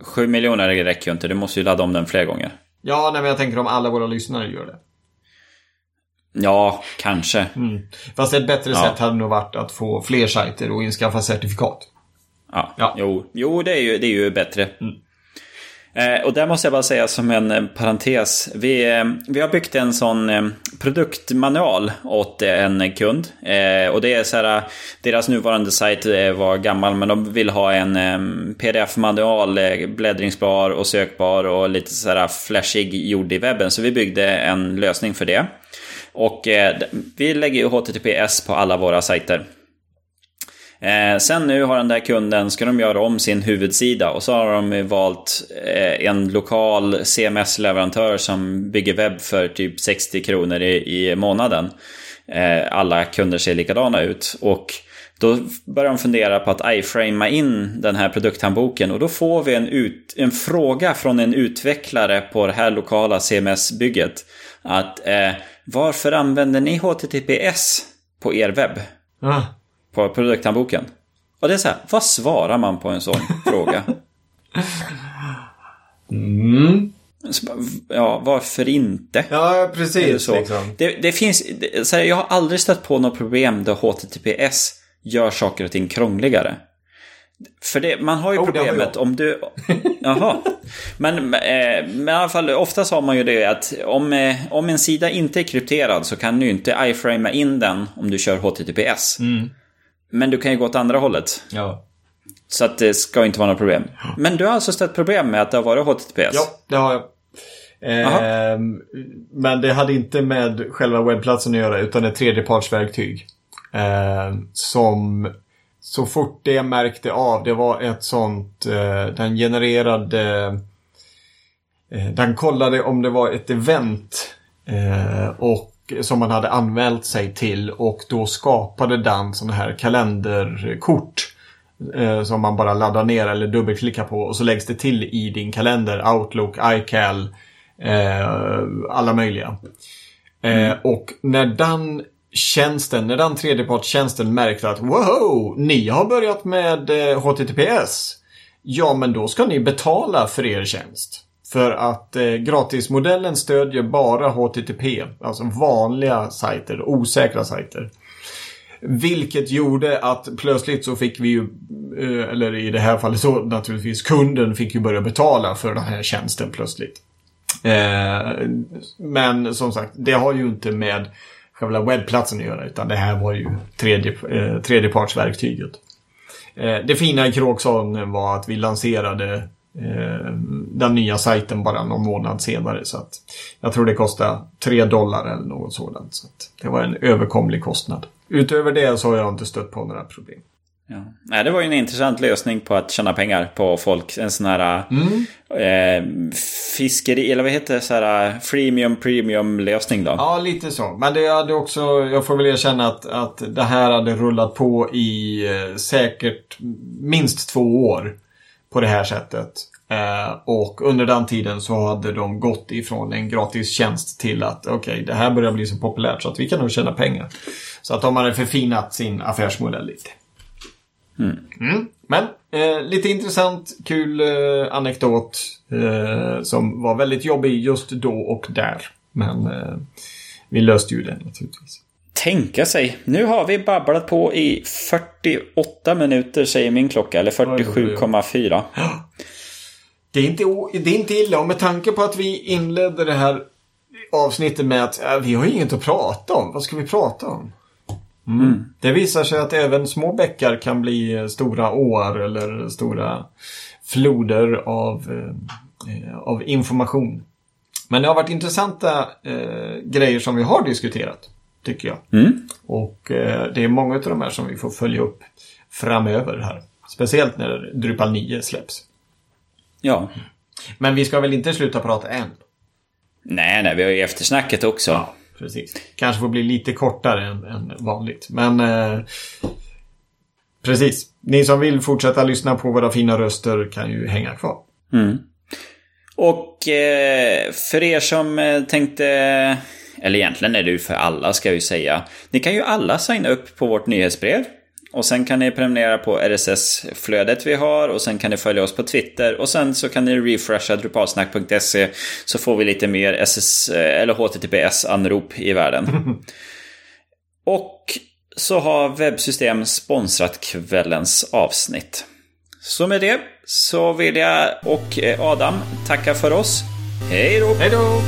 7 miljoner räcker ju inte. Du måste ju ladda om den fler gånger. Ja, nej, men jag tänker om alla våra lyssnare gör det. Ja, kanske. Mm. Fast ett bättre ja. sätt hade nog varit att få fler sajter och inskaffa certifikat. Ja, ja. Jo, jo det, är ju, det är ju bättre. Mm. Eh, och där måste jag bara säga som en eh, parentes. Vi, eh, vi har byggt en sån eh, produktmanual åt en kund. Eh, och det är så här, deras nuvarande sajt var gammal men de vill ha en pdf-manual, bläddringsbar och sökbar och lite så här flashig gjord i webben. Så vi byggde en lösning för det. Och eh, vi lägger ju HTTPS på alla våra sajter. Eh, sen nu har den där kunden, ska de göra om sin huvudsida och så har de valt eh, en lokal CMS-leverantör som bygger webb för typ 60 kronor i, i månaden. Eh, alla kunder ser likadana ut. Och då börjar de fundera på att iframea in den här produkthandboken och då får vi en, ut, en fråga från en utvecklare på det här lokala CMS-bygget. Att eh, varför använder ni HTTPS på er webb? Ah. På produkthandboken. Och det är så här, vad svarar man på en sån fråga? Mm. Ja, varför inte? Ja, precis. Det, liksom. det, det, finns, så här, jag har aldrig stött på något problem där HTTPS gör saker och ting krångligare. För det, man har ju oh, problemet om du... Jaha. Men, eh, men i alla fall, oftast har man ju det att om, eh, om en sida inte är krypterad så kan du inte iframea in den om du kör HTTPS. Mm. Men du kan ju gå åt andra hållet. Ja. Så att det ska inte vara något problem. Men du har alltså stött problem med att det har varit HTTPS? Ja, det har jag. Eh, men det hade inte med själva webbplatsen att göra utan ett tredjepartsverktyg. Eh, som så fort det märkte av, det var ett sånt, eh, den genererade, eh, den kollade om det var ett event eh, och som man hade anmält sig till och då skapade den sådana här kalenderkort eh, som man bara laddar ner eller dubbelklickar på och så läggs det till i din kalender, Outlook, iCal, alla möjliga. Eh, mm. och när den tjänsten, när den tredjepartstjänsten märkte att wow, ni har börjat med eh, HTTPS. Ja, men då ska ni betala för er tjänst. För att eh, gratismodellen stödjer bara HTTP, alltså vanliga sajter, osäkra sajter. Vilket gjorde att plötsligt så fick vi ju, eh, eller i det här fallet så naturligtvis kunden fick ju börja betala för den här tjänsten plötsligt. Eh, men som sagt, det har ju inte med själva webbplatsen att göra. Utan det här var ju tredje, eh, tredjepartsverktyget. Eh, det fina i Kråksholm var att vi lanserade eh, den nya sajten bara någon månad senare. Så att jag tror det kostade 3 dollar eller något sådant. Så att det var en överkomlig kostnad. Utöver det så har jag inte stött på några problem. Ja. Nej, det var ju en intressant lösning på att tjäna pengar på folk. En sån här mm. eh, fiskeri, eller vad heter det? Så här, freemium premium lösning då. Ja, lite så. Men det hade också, jag får väl erkänna att, att det här hade rullat på i eh, säkert minst två år. På det här sättet. Eh, och under den tiden så hade de gått ifrån en gratis tjänst till att okej, okay, det här börjar bli så populärt så att vi kan nog tjäna pengar. Så att de hade förfinat sin affärsmodell lite. Mm. Mm. Men eh, lite intressant, kul eh, anekdot eh, som var väldigt jobbig just då och där. Men eh, vi löste ju det naturligtvis. Tänka sig. Nu har vi babblat på i 48 minuter säger min klocka. Eller 47,4. Det är, inte, det är inte illa och med tanke på att vi inledde det här avsnittet med att äh, vi har inget att prata om. Vad ska vi prata om? Mm. Mm. Det visar sig att även små bäckar kan bli stora åar eller stora floder av, eh, av information. Men det har varit intressanta eh, grejer som vi har diskuterat, tycker jag. Mm. Och eh, det är många av de här som vi får följa upp framöver här. Speciellt när Drupal 9 släpps. Ja. Men vi ska väl inte sluta prata än? Nej, nej, vi har ju eftersnacket också. Ja precis. Kanske får bli lite kortare än, än vanligt. Men eh, precis. Ni som vill fortsätta lyssna på våra fina röster kan ju hänga kvar. Mm. Och eh, för er som eh, tänkte, eller egentligen är det ju för alla ska jag ju säga. Ni kan ju alla signa upp på vårt nyhetsbrev. Och sen kan ni prenumerera på RSS-flödet vi har och sen kan ni följa oss på Twitter och sen så kan ni refresha drupalsnack.se så får vi lite mer SS, eller HTTPS-anrop i världen. och så har webbsystem sponsrat kvällens avsnitt. Så med det så vill jag och Adam tacka för oss. Hej då! Hej då!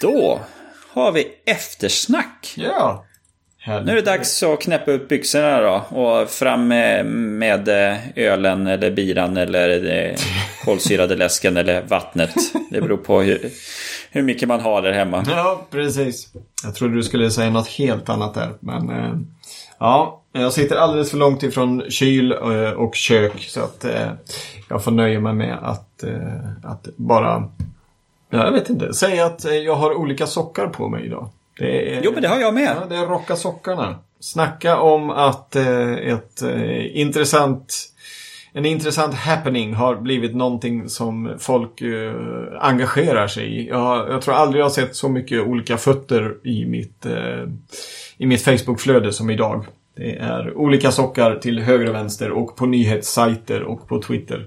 Då har vi eftersnack. Ja. Härligt. Nu är det dags att knäppa upp byxorna då och fram med, med eh, ölen eller biran eller eh, kolsyrade läsken eller vattnet. Det beror på hur, hur mycket man har där hemma. Ja, precis. Jag trodde du skulle säga något helt annat där. Men eh, ja, jag sitter alldeles för långt ifrån kyl och kök så att jag får nöja mig med att, att bara Ja, jag vet inte. Säg att eh, jag har olika sockar på mig idag. Är, jo, men det har jag med. Ja, det är rocka sockarna. Snacka om att eh, ett eh, intressant en intressant happening har blivit någonting som folk eh, engagerar sig i. Jag, jag, tror aldrig jag har sett så mycket olika fötter i mitt, eh, i mitt Facebook-flöde som idag. Det är olika sockar till höger och vänster och på nyhetssajter och på Twitter.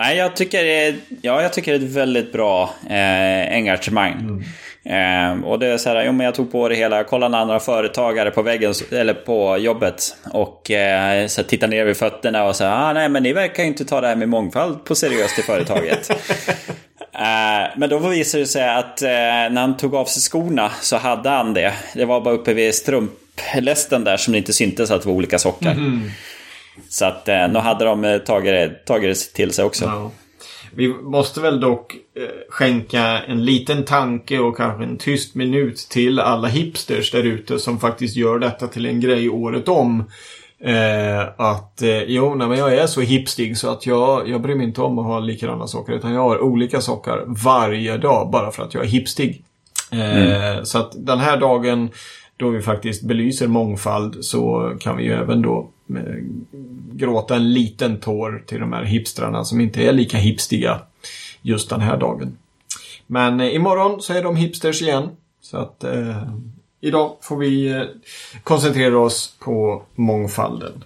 Nej, jag tycker det är, ja, jag tycker det är ett väldigt bra eh, engagemang. Mm. Eh, och det är så här, jo men jag tog på det hela, jag kollade andra företagare på väggen, eller på jobbet. Och eh, så tittade ner vid fötterna och sa, ah, nej men ni verkar inte ta det här med mångfald på seriöst i företaget. eh, men då visade det sig att eh, när han tog av sig skorna så hade han det. Det var bara uppe vid strumplästen där som det inte syntes att det var olika sockar. Mm. Så att eh, då hade de eh, tagit det, tagit det till sig också. Ja. Vi måste väl dock eh, skänka en liten tanke och kanske en tyst minut till alla hipsters där ute som faktiskt gör detta till en grej året om. Eh, att eh, jo, nej, men jag är så hipstig så att jag, jag bryr mig inte om att ha likadana sockar utan jag har olika sockar varje dag bara för att jag är hipstig. Eh, mm. Så att den här dagen då vi faktiskt belyser mångfald så kan vi ju även då gråta en liten tår till de här hipstrarna som inte är lika hipstiga just den här dagen. Men eh, imorgon så är de hipsters igen. Så att eh, idag får vi eh, koncentrera oss på mångfalden.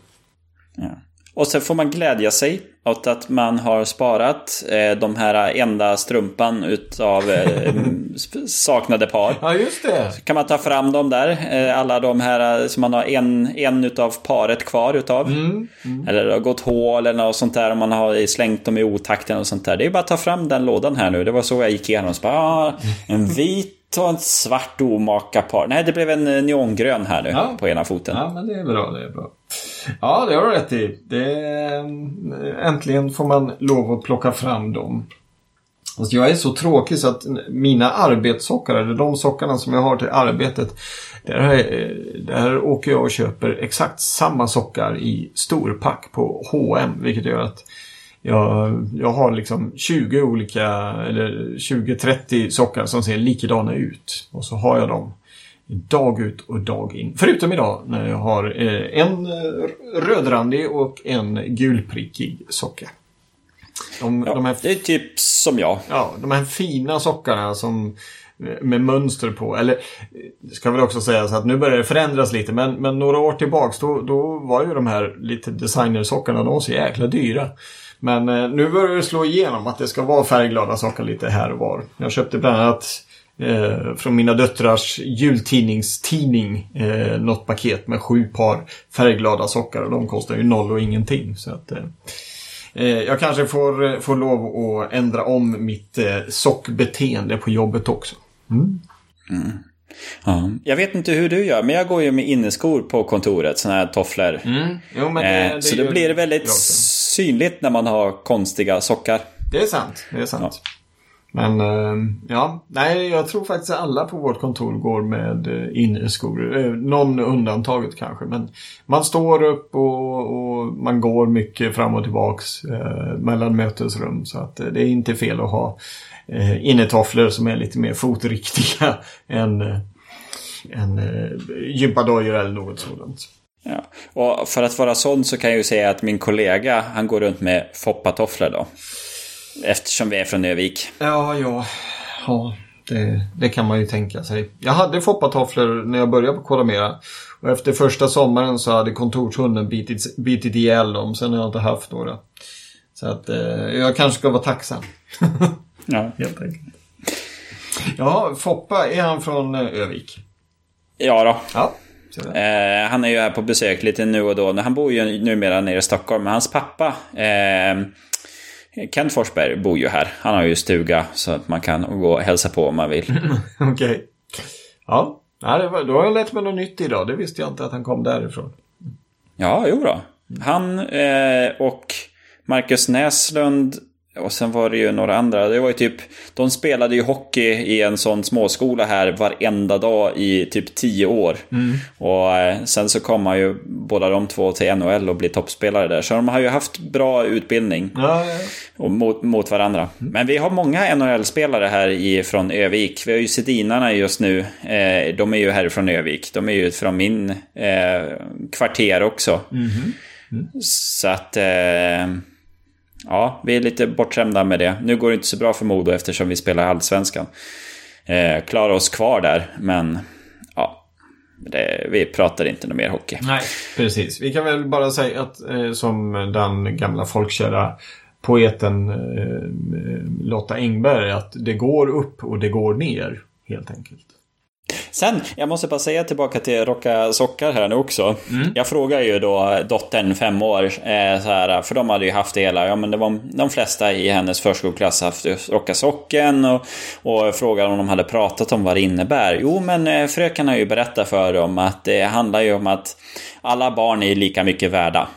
Ja. Och sen får man glädja sig åt att man har sparat eh, de här enda strumpan utav eh, saknade par. Ja, just det. Kan man ta fram dem där, eh, alla de här som man har en, en utav paret kvar utav. Mm, mm. Eller det har gått hål eller något sånt där om man har slängt dem i otakten och sånt där. Det är bara att ta fram den lådan här nu. Det var så jag gick igenom. Så bara, ah, en vit och en svart omaka par. Nej, det blev en eh, neongrön här nu Ja. på ena foten. Ja, men det är bra. Det är bra. Ja, det har du rätt i. Det, äntligen får man lov att plocka fram dem. Alltså jag är så tråkig så att mina arbetssockar, eller de sockarna som jag har till arbetet, där, jag- där åker jag och köper exakt samma sockar i storpack på H&M vilket gör att jag, jag har liksom 20 olika, eller 20-30 sockar som ser likadana ut. Och så har jag dem dag ut och dag in. Förutom idag när jag har eh, en eh, rödrandig och en gulprickig socka. De, Ja, de, här, Det är typ som jag. ja, de här fina sockarna som eh, med mönster på. Eller ska väl också sägas att nu börjar det förändras lite men, men några år tillbaks då, då var ju de här lite designersockarna de var så jäkla dyra. Men eh, nu börjar det slå igenom att det ska vara färgglada sockar lite här och var. Jag köpte bland annat eh, från mina döttrars jultidningstidning eh, något paket med sju par färgglada sockar och de kostar ju noll och ingenting. Så att, eh, Eh, Jag kanske får, eh, får lov att ändra om mitt eh, sockbeteende på jobbet också. Ja. Jag vet inte hur du gör, men jag går ju med inneskor på kontoret, såna här tofflor. Jo, men Eh, så då blir det väldigt. Synligt när man har konstiga sockar. Det är sant. Det är sant. Men eh, ja, nej, jag tror faktiskt att alla på vårt kontor går med eh, inneskor. Eh, någon undantaget kanske. Men man står upp och, och man går mycket fram och tillbaks eh, mellan mötesrum. Så att eh, det är inte fel att ha eh, innetofflor som är lite mer fotriktiga än, än eh, gympadojor eller något sådant. Ja. Och för att vara sån så kan jag ju säga att min kollega, han går runt med foppatofflor då. Eftersom vi är från Övik. Ja, ja. Ja, det, det kan man ju tänka sig. Jag hade foppatofflor när jag började på Kodamera. Och efter första sommaren så hade kontorshunden bitit, bitit ihjäl dem. Sen har jag inte haft några. Så att eh, jag kanske ska vara tacksam. Ja. Helt enkelt. Ja, Foppa, är han från eh, Övik? Ja då. Ja. Du. Eh, han är ju här på besök lite nu och då. Han bor ju numera nere i Stockholm. Men hans pappa, eh, Kent Forsberg, bor ju här. Han har ju stuga så att man kan gå och hälsa på om man vill. Okej. Ja, det var, då har jag lärt mig något nytt idag. Det visste jag inte att han kom därifrån. Ja, jo då. Han eh, och Marcus Näslund och sen var det ju några andra. Det var ju typ, de spelade ju hockey i en sån småskola här varenda dag i typ tio år. Och eh, sen så kom man ju båda de två till NHL och blev toppspelare där. Så de har ju haft bra utbildning Ja, ja. och mot, mot varandra. Men vi har många NHL-spelare här i, från Övik. Vi har ju Sedinarna just nu. Eh, de är ju härifrån Övik. De är ju från min eh, kvarter också. Så att... Eh, ja, vi är lite bortskämda med det. Nu går det inte så bra för Modo eftersom vi spelar Allsvenskan. Eh, klarar oss kvar där, men... Ja, det, vi pratar inte något mer hockey. Nej, precis. Vi kan väl bara säga att eh, som den gamla folkkära poeten eh, Lotta Engberg att det går upp och det går ner helt enkelt. Sen, jag måste bara säga tillbaka till Rocka Sockar här nu också. Jag frågar ju då dottern, fem år, eh, så här, för de hade ju haft det hela. Ja, men det var de flesta i hennes förskoleklass haft Rocka Socken och, och frågade om de hade pratat om vad det innebär. Jo, men eh, fröken har ju berättat för dem att det handlar ju om att alla barn är lika mycket värda.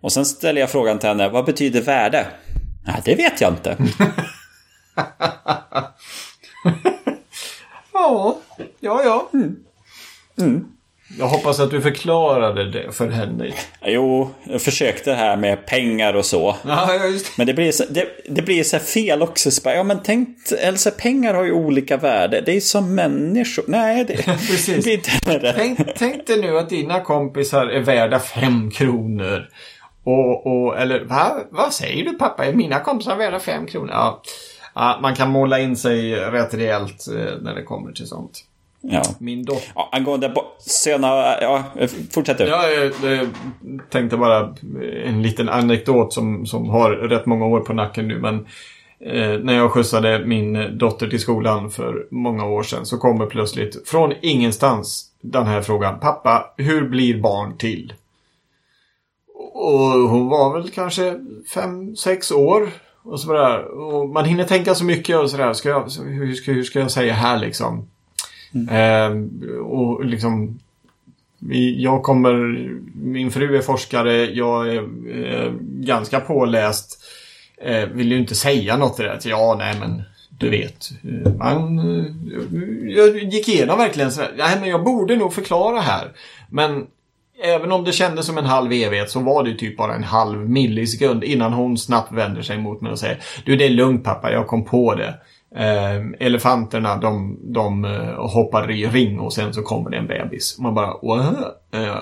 Och sen ställer jag frågan till henne, vad betyder värde? Ja, det vet jag inte. Ja, ja, ja. Jag hoppas att du förklarade det för henne. Jo, jag försökte här med pengar och så. Ja, just det. Men det blir så, det, det blir så här fel också. Så bara, ja men tänk, eller så här, pengar har ju olika värde. Det är som människor. Nej, det, Precis. det blir inte rätt. Tänk, tänk dig nu att dina kompisar är värda fem kronor. Och, och eller va? Vad säger du pappa? Är mina kompisar värda fem kronor? Ja. Ja, man kan måla in sig rätt rejält eh, när det kommer till sånt. Ja. Min dotter... ja angående söna... Ja, fortsätt du. Ja, jag, jag, tänkte bara en liten anekdot som, som har rätt många år på nacken nu. Men eh, när jag skjutsade min dotter till skolan för många år sedan så kommer plötsligt från ingenstans den här frågan. Pappa, hur blir barn till? Och hon var väl kanske fem, sex år. Och sådär. Och man hinner tänka så mycket och sådär. Ska jag, hur, ska, hur ska jag säga här liksom? Mm. Eh, och liksom... Jag kommer... Min fru är forskare. Jag är eh, ganska påläst. Eh, vill ju inte säga något till det. Ja, nej men du vet. Man, jag gick igenom verkligen så här. Nej, men jag borde nog förklara här. Men även om det kändes som en halv evighet så var det typ bara en halv millisekund innan hon snabbt vänder sig mot mig och säger Du det är lugnt pappa, jag kom på det. Eh, elefanterna de, de uh, hoppar i ring och sen så kommer det en bebis. Man bara uh,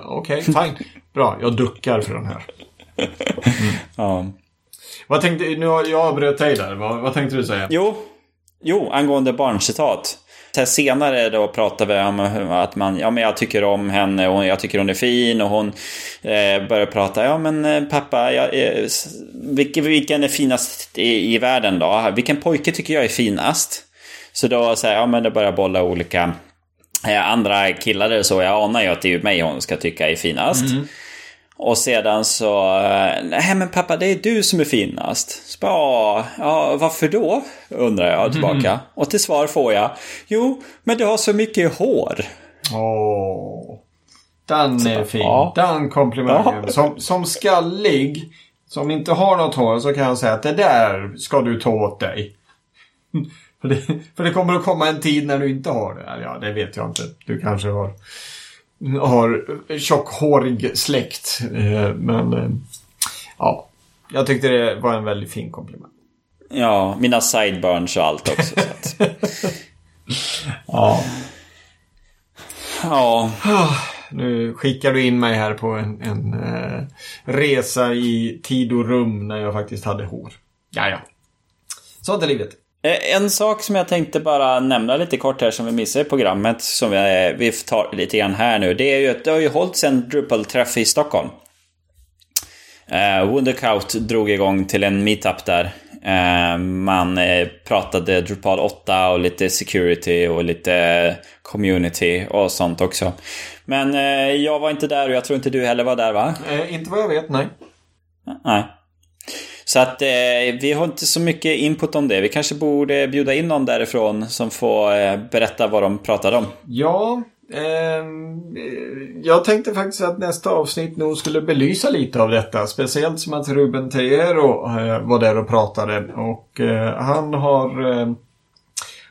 Okej, okay, fine. Bra, jag duckar för den här. Mm. ja. Vad tänkte, nu har jag avbröt dig där. Vad, vad tänkte du säga? Jo, jo angående barncitat här senare då pratar vi om eh, att man, ja men jag tycker om henne och jag tycker hon är fin och hon eh, börjar prata, ja men eh, pappa, jag, eh, vilken, vilken är finast i, i världen då? Ah, vilken pojke tycker jag är finast? Så då säger ja men det börjar bolla olika eh, andra killar eller så, jag anar ju att det är mig hon ska tycka är finast. Mm. Och sedan så, eh, nej men pappa det är du som är finast. Så bara, ja, varför då? Undrar jag tillbaka. Mm. Och till svar får jag, jo, men du har så mycket hår. Åh. Den är fin. Ja. Den komplimangen. Ja. Som, som skallig, som inte har något hår, så kan jag säga att det där ska du ta åt dig. för, det, för det kommer att komma en tid när du inte har det. Ja, det vet jag inte. Du kanske har har tjockhårig släkt. Eh, men eh, ja, jag tyckte det var en väldigt fin komplimang. Ja, mina sideburns och allt också. ja. Ja. Nu skickar du in mig här på en, en uh, resa i tid och rum när jag faktiskt hade hår. Ja, ja. Sånt är livet. Eh, en sak som jag tänkte bara nämna lite kort här som vi missade i programmet som vi, vi tar lite grann här nu. Det är ju att det har ju hållits en Drupal-träff i Stockholm. Uh, Wunderkaut drog igång till en meetup där. Uh, man uh, pratade Drupal 8 och lite security och lite community och sånt också. Men uh, jag var inte där och jag tror inte du heller var där va? inte vad jag vet, nej. Nej. Så att eh, vi har inte så mycket input om det. Vi kanske borde bjuda in någon därifrån som får eh, berätta vad de pratade om. Ja, eh, jag tänkte faktiskt att nästa avsnitt nog skulle belysa lite av detta. Speciellt som att Ruben Tejero eh, var där och pratade. Och eh, han har eh,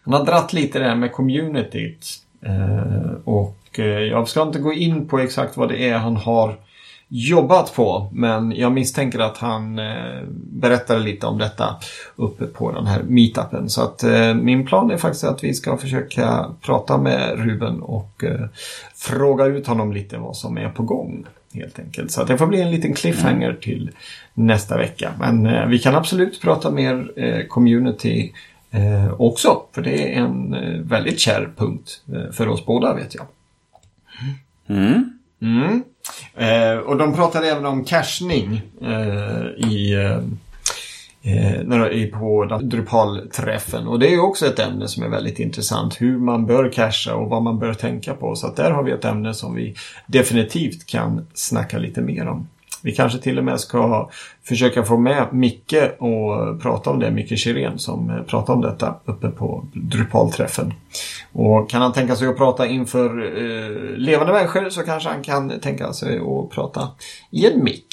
han har dratt lite det här med communityt. Eh, och eh, jag ska inte gå in på exakt vad det är han har jobbat på. Men jag misstänker att han eh, berättade lite om detta uppe på den här meetupen. Så att eh, min plan är faktiskt att vi ska försöka prata med Ruben och eh, fråga ut honom lite vad som är på gång. Helt enkelt. Så att det får bli en liten cliffhanger mm. till nästa vecka. Men eh, vi kan absolut prata mer eh, community eh, också. För det är en väldigt kär punkt för oss båda vet jag. Mm. Mm. Eh, och de pratade även om cachning eh, i, eh, eh på Drupal-träffen. Och det är också ett ämne som är väldigt intressant. Hur man bör cacha och vad man bör tänka på. Så att där har vi ett ämne som vi definitivt kan snacka lite mer om. Vi kanske till och med ska försöka få med Micke och prata om det. Micke Kirén som eh, pratar om detta uppe på Drupal-träffen. Och kan han tänka sig att prata inför eh, levande människor så kanske han kan tänka sig att prata i en mick.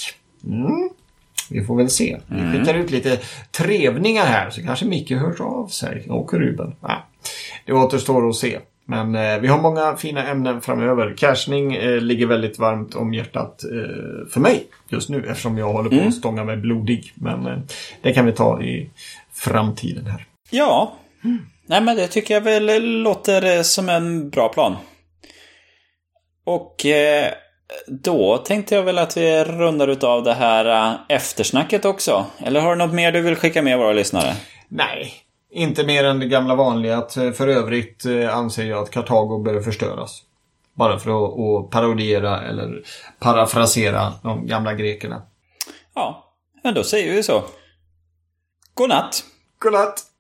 Mm. Vi får väl se. Vi mm. skickar ut lite trevningar här så kanske Micke hörs av sig och Ruben. Ja, det återstår att se. Men eh, vi har många fina ämnen framöver. Cashning eh, ligger väldigt varmt om hjärtat eh, för mig just nu eftersom jag håller på mm. att stånga mig blodig. Men eh, det kan vi ta i framtiden här. Ja, mm. nej men det tycker jag väl låter eh, som en bra plan. Och eh, då tänkte jag väl att vi rundar utav det här eftersnacket också. Eller har du något mer du vill skicka med våra lyssnare? Nej, Inte mer än det gamla vanliga att eh, för övrigt eh, anser jag att Kartago bör förstöras. Bara för att, att parodiera eller parafrasera de gamla grekerna. Ja, men då säger vi så. God natt! Godnatt!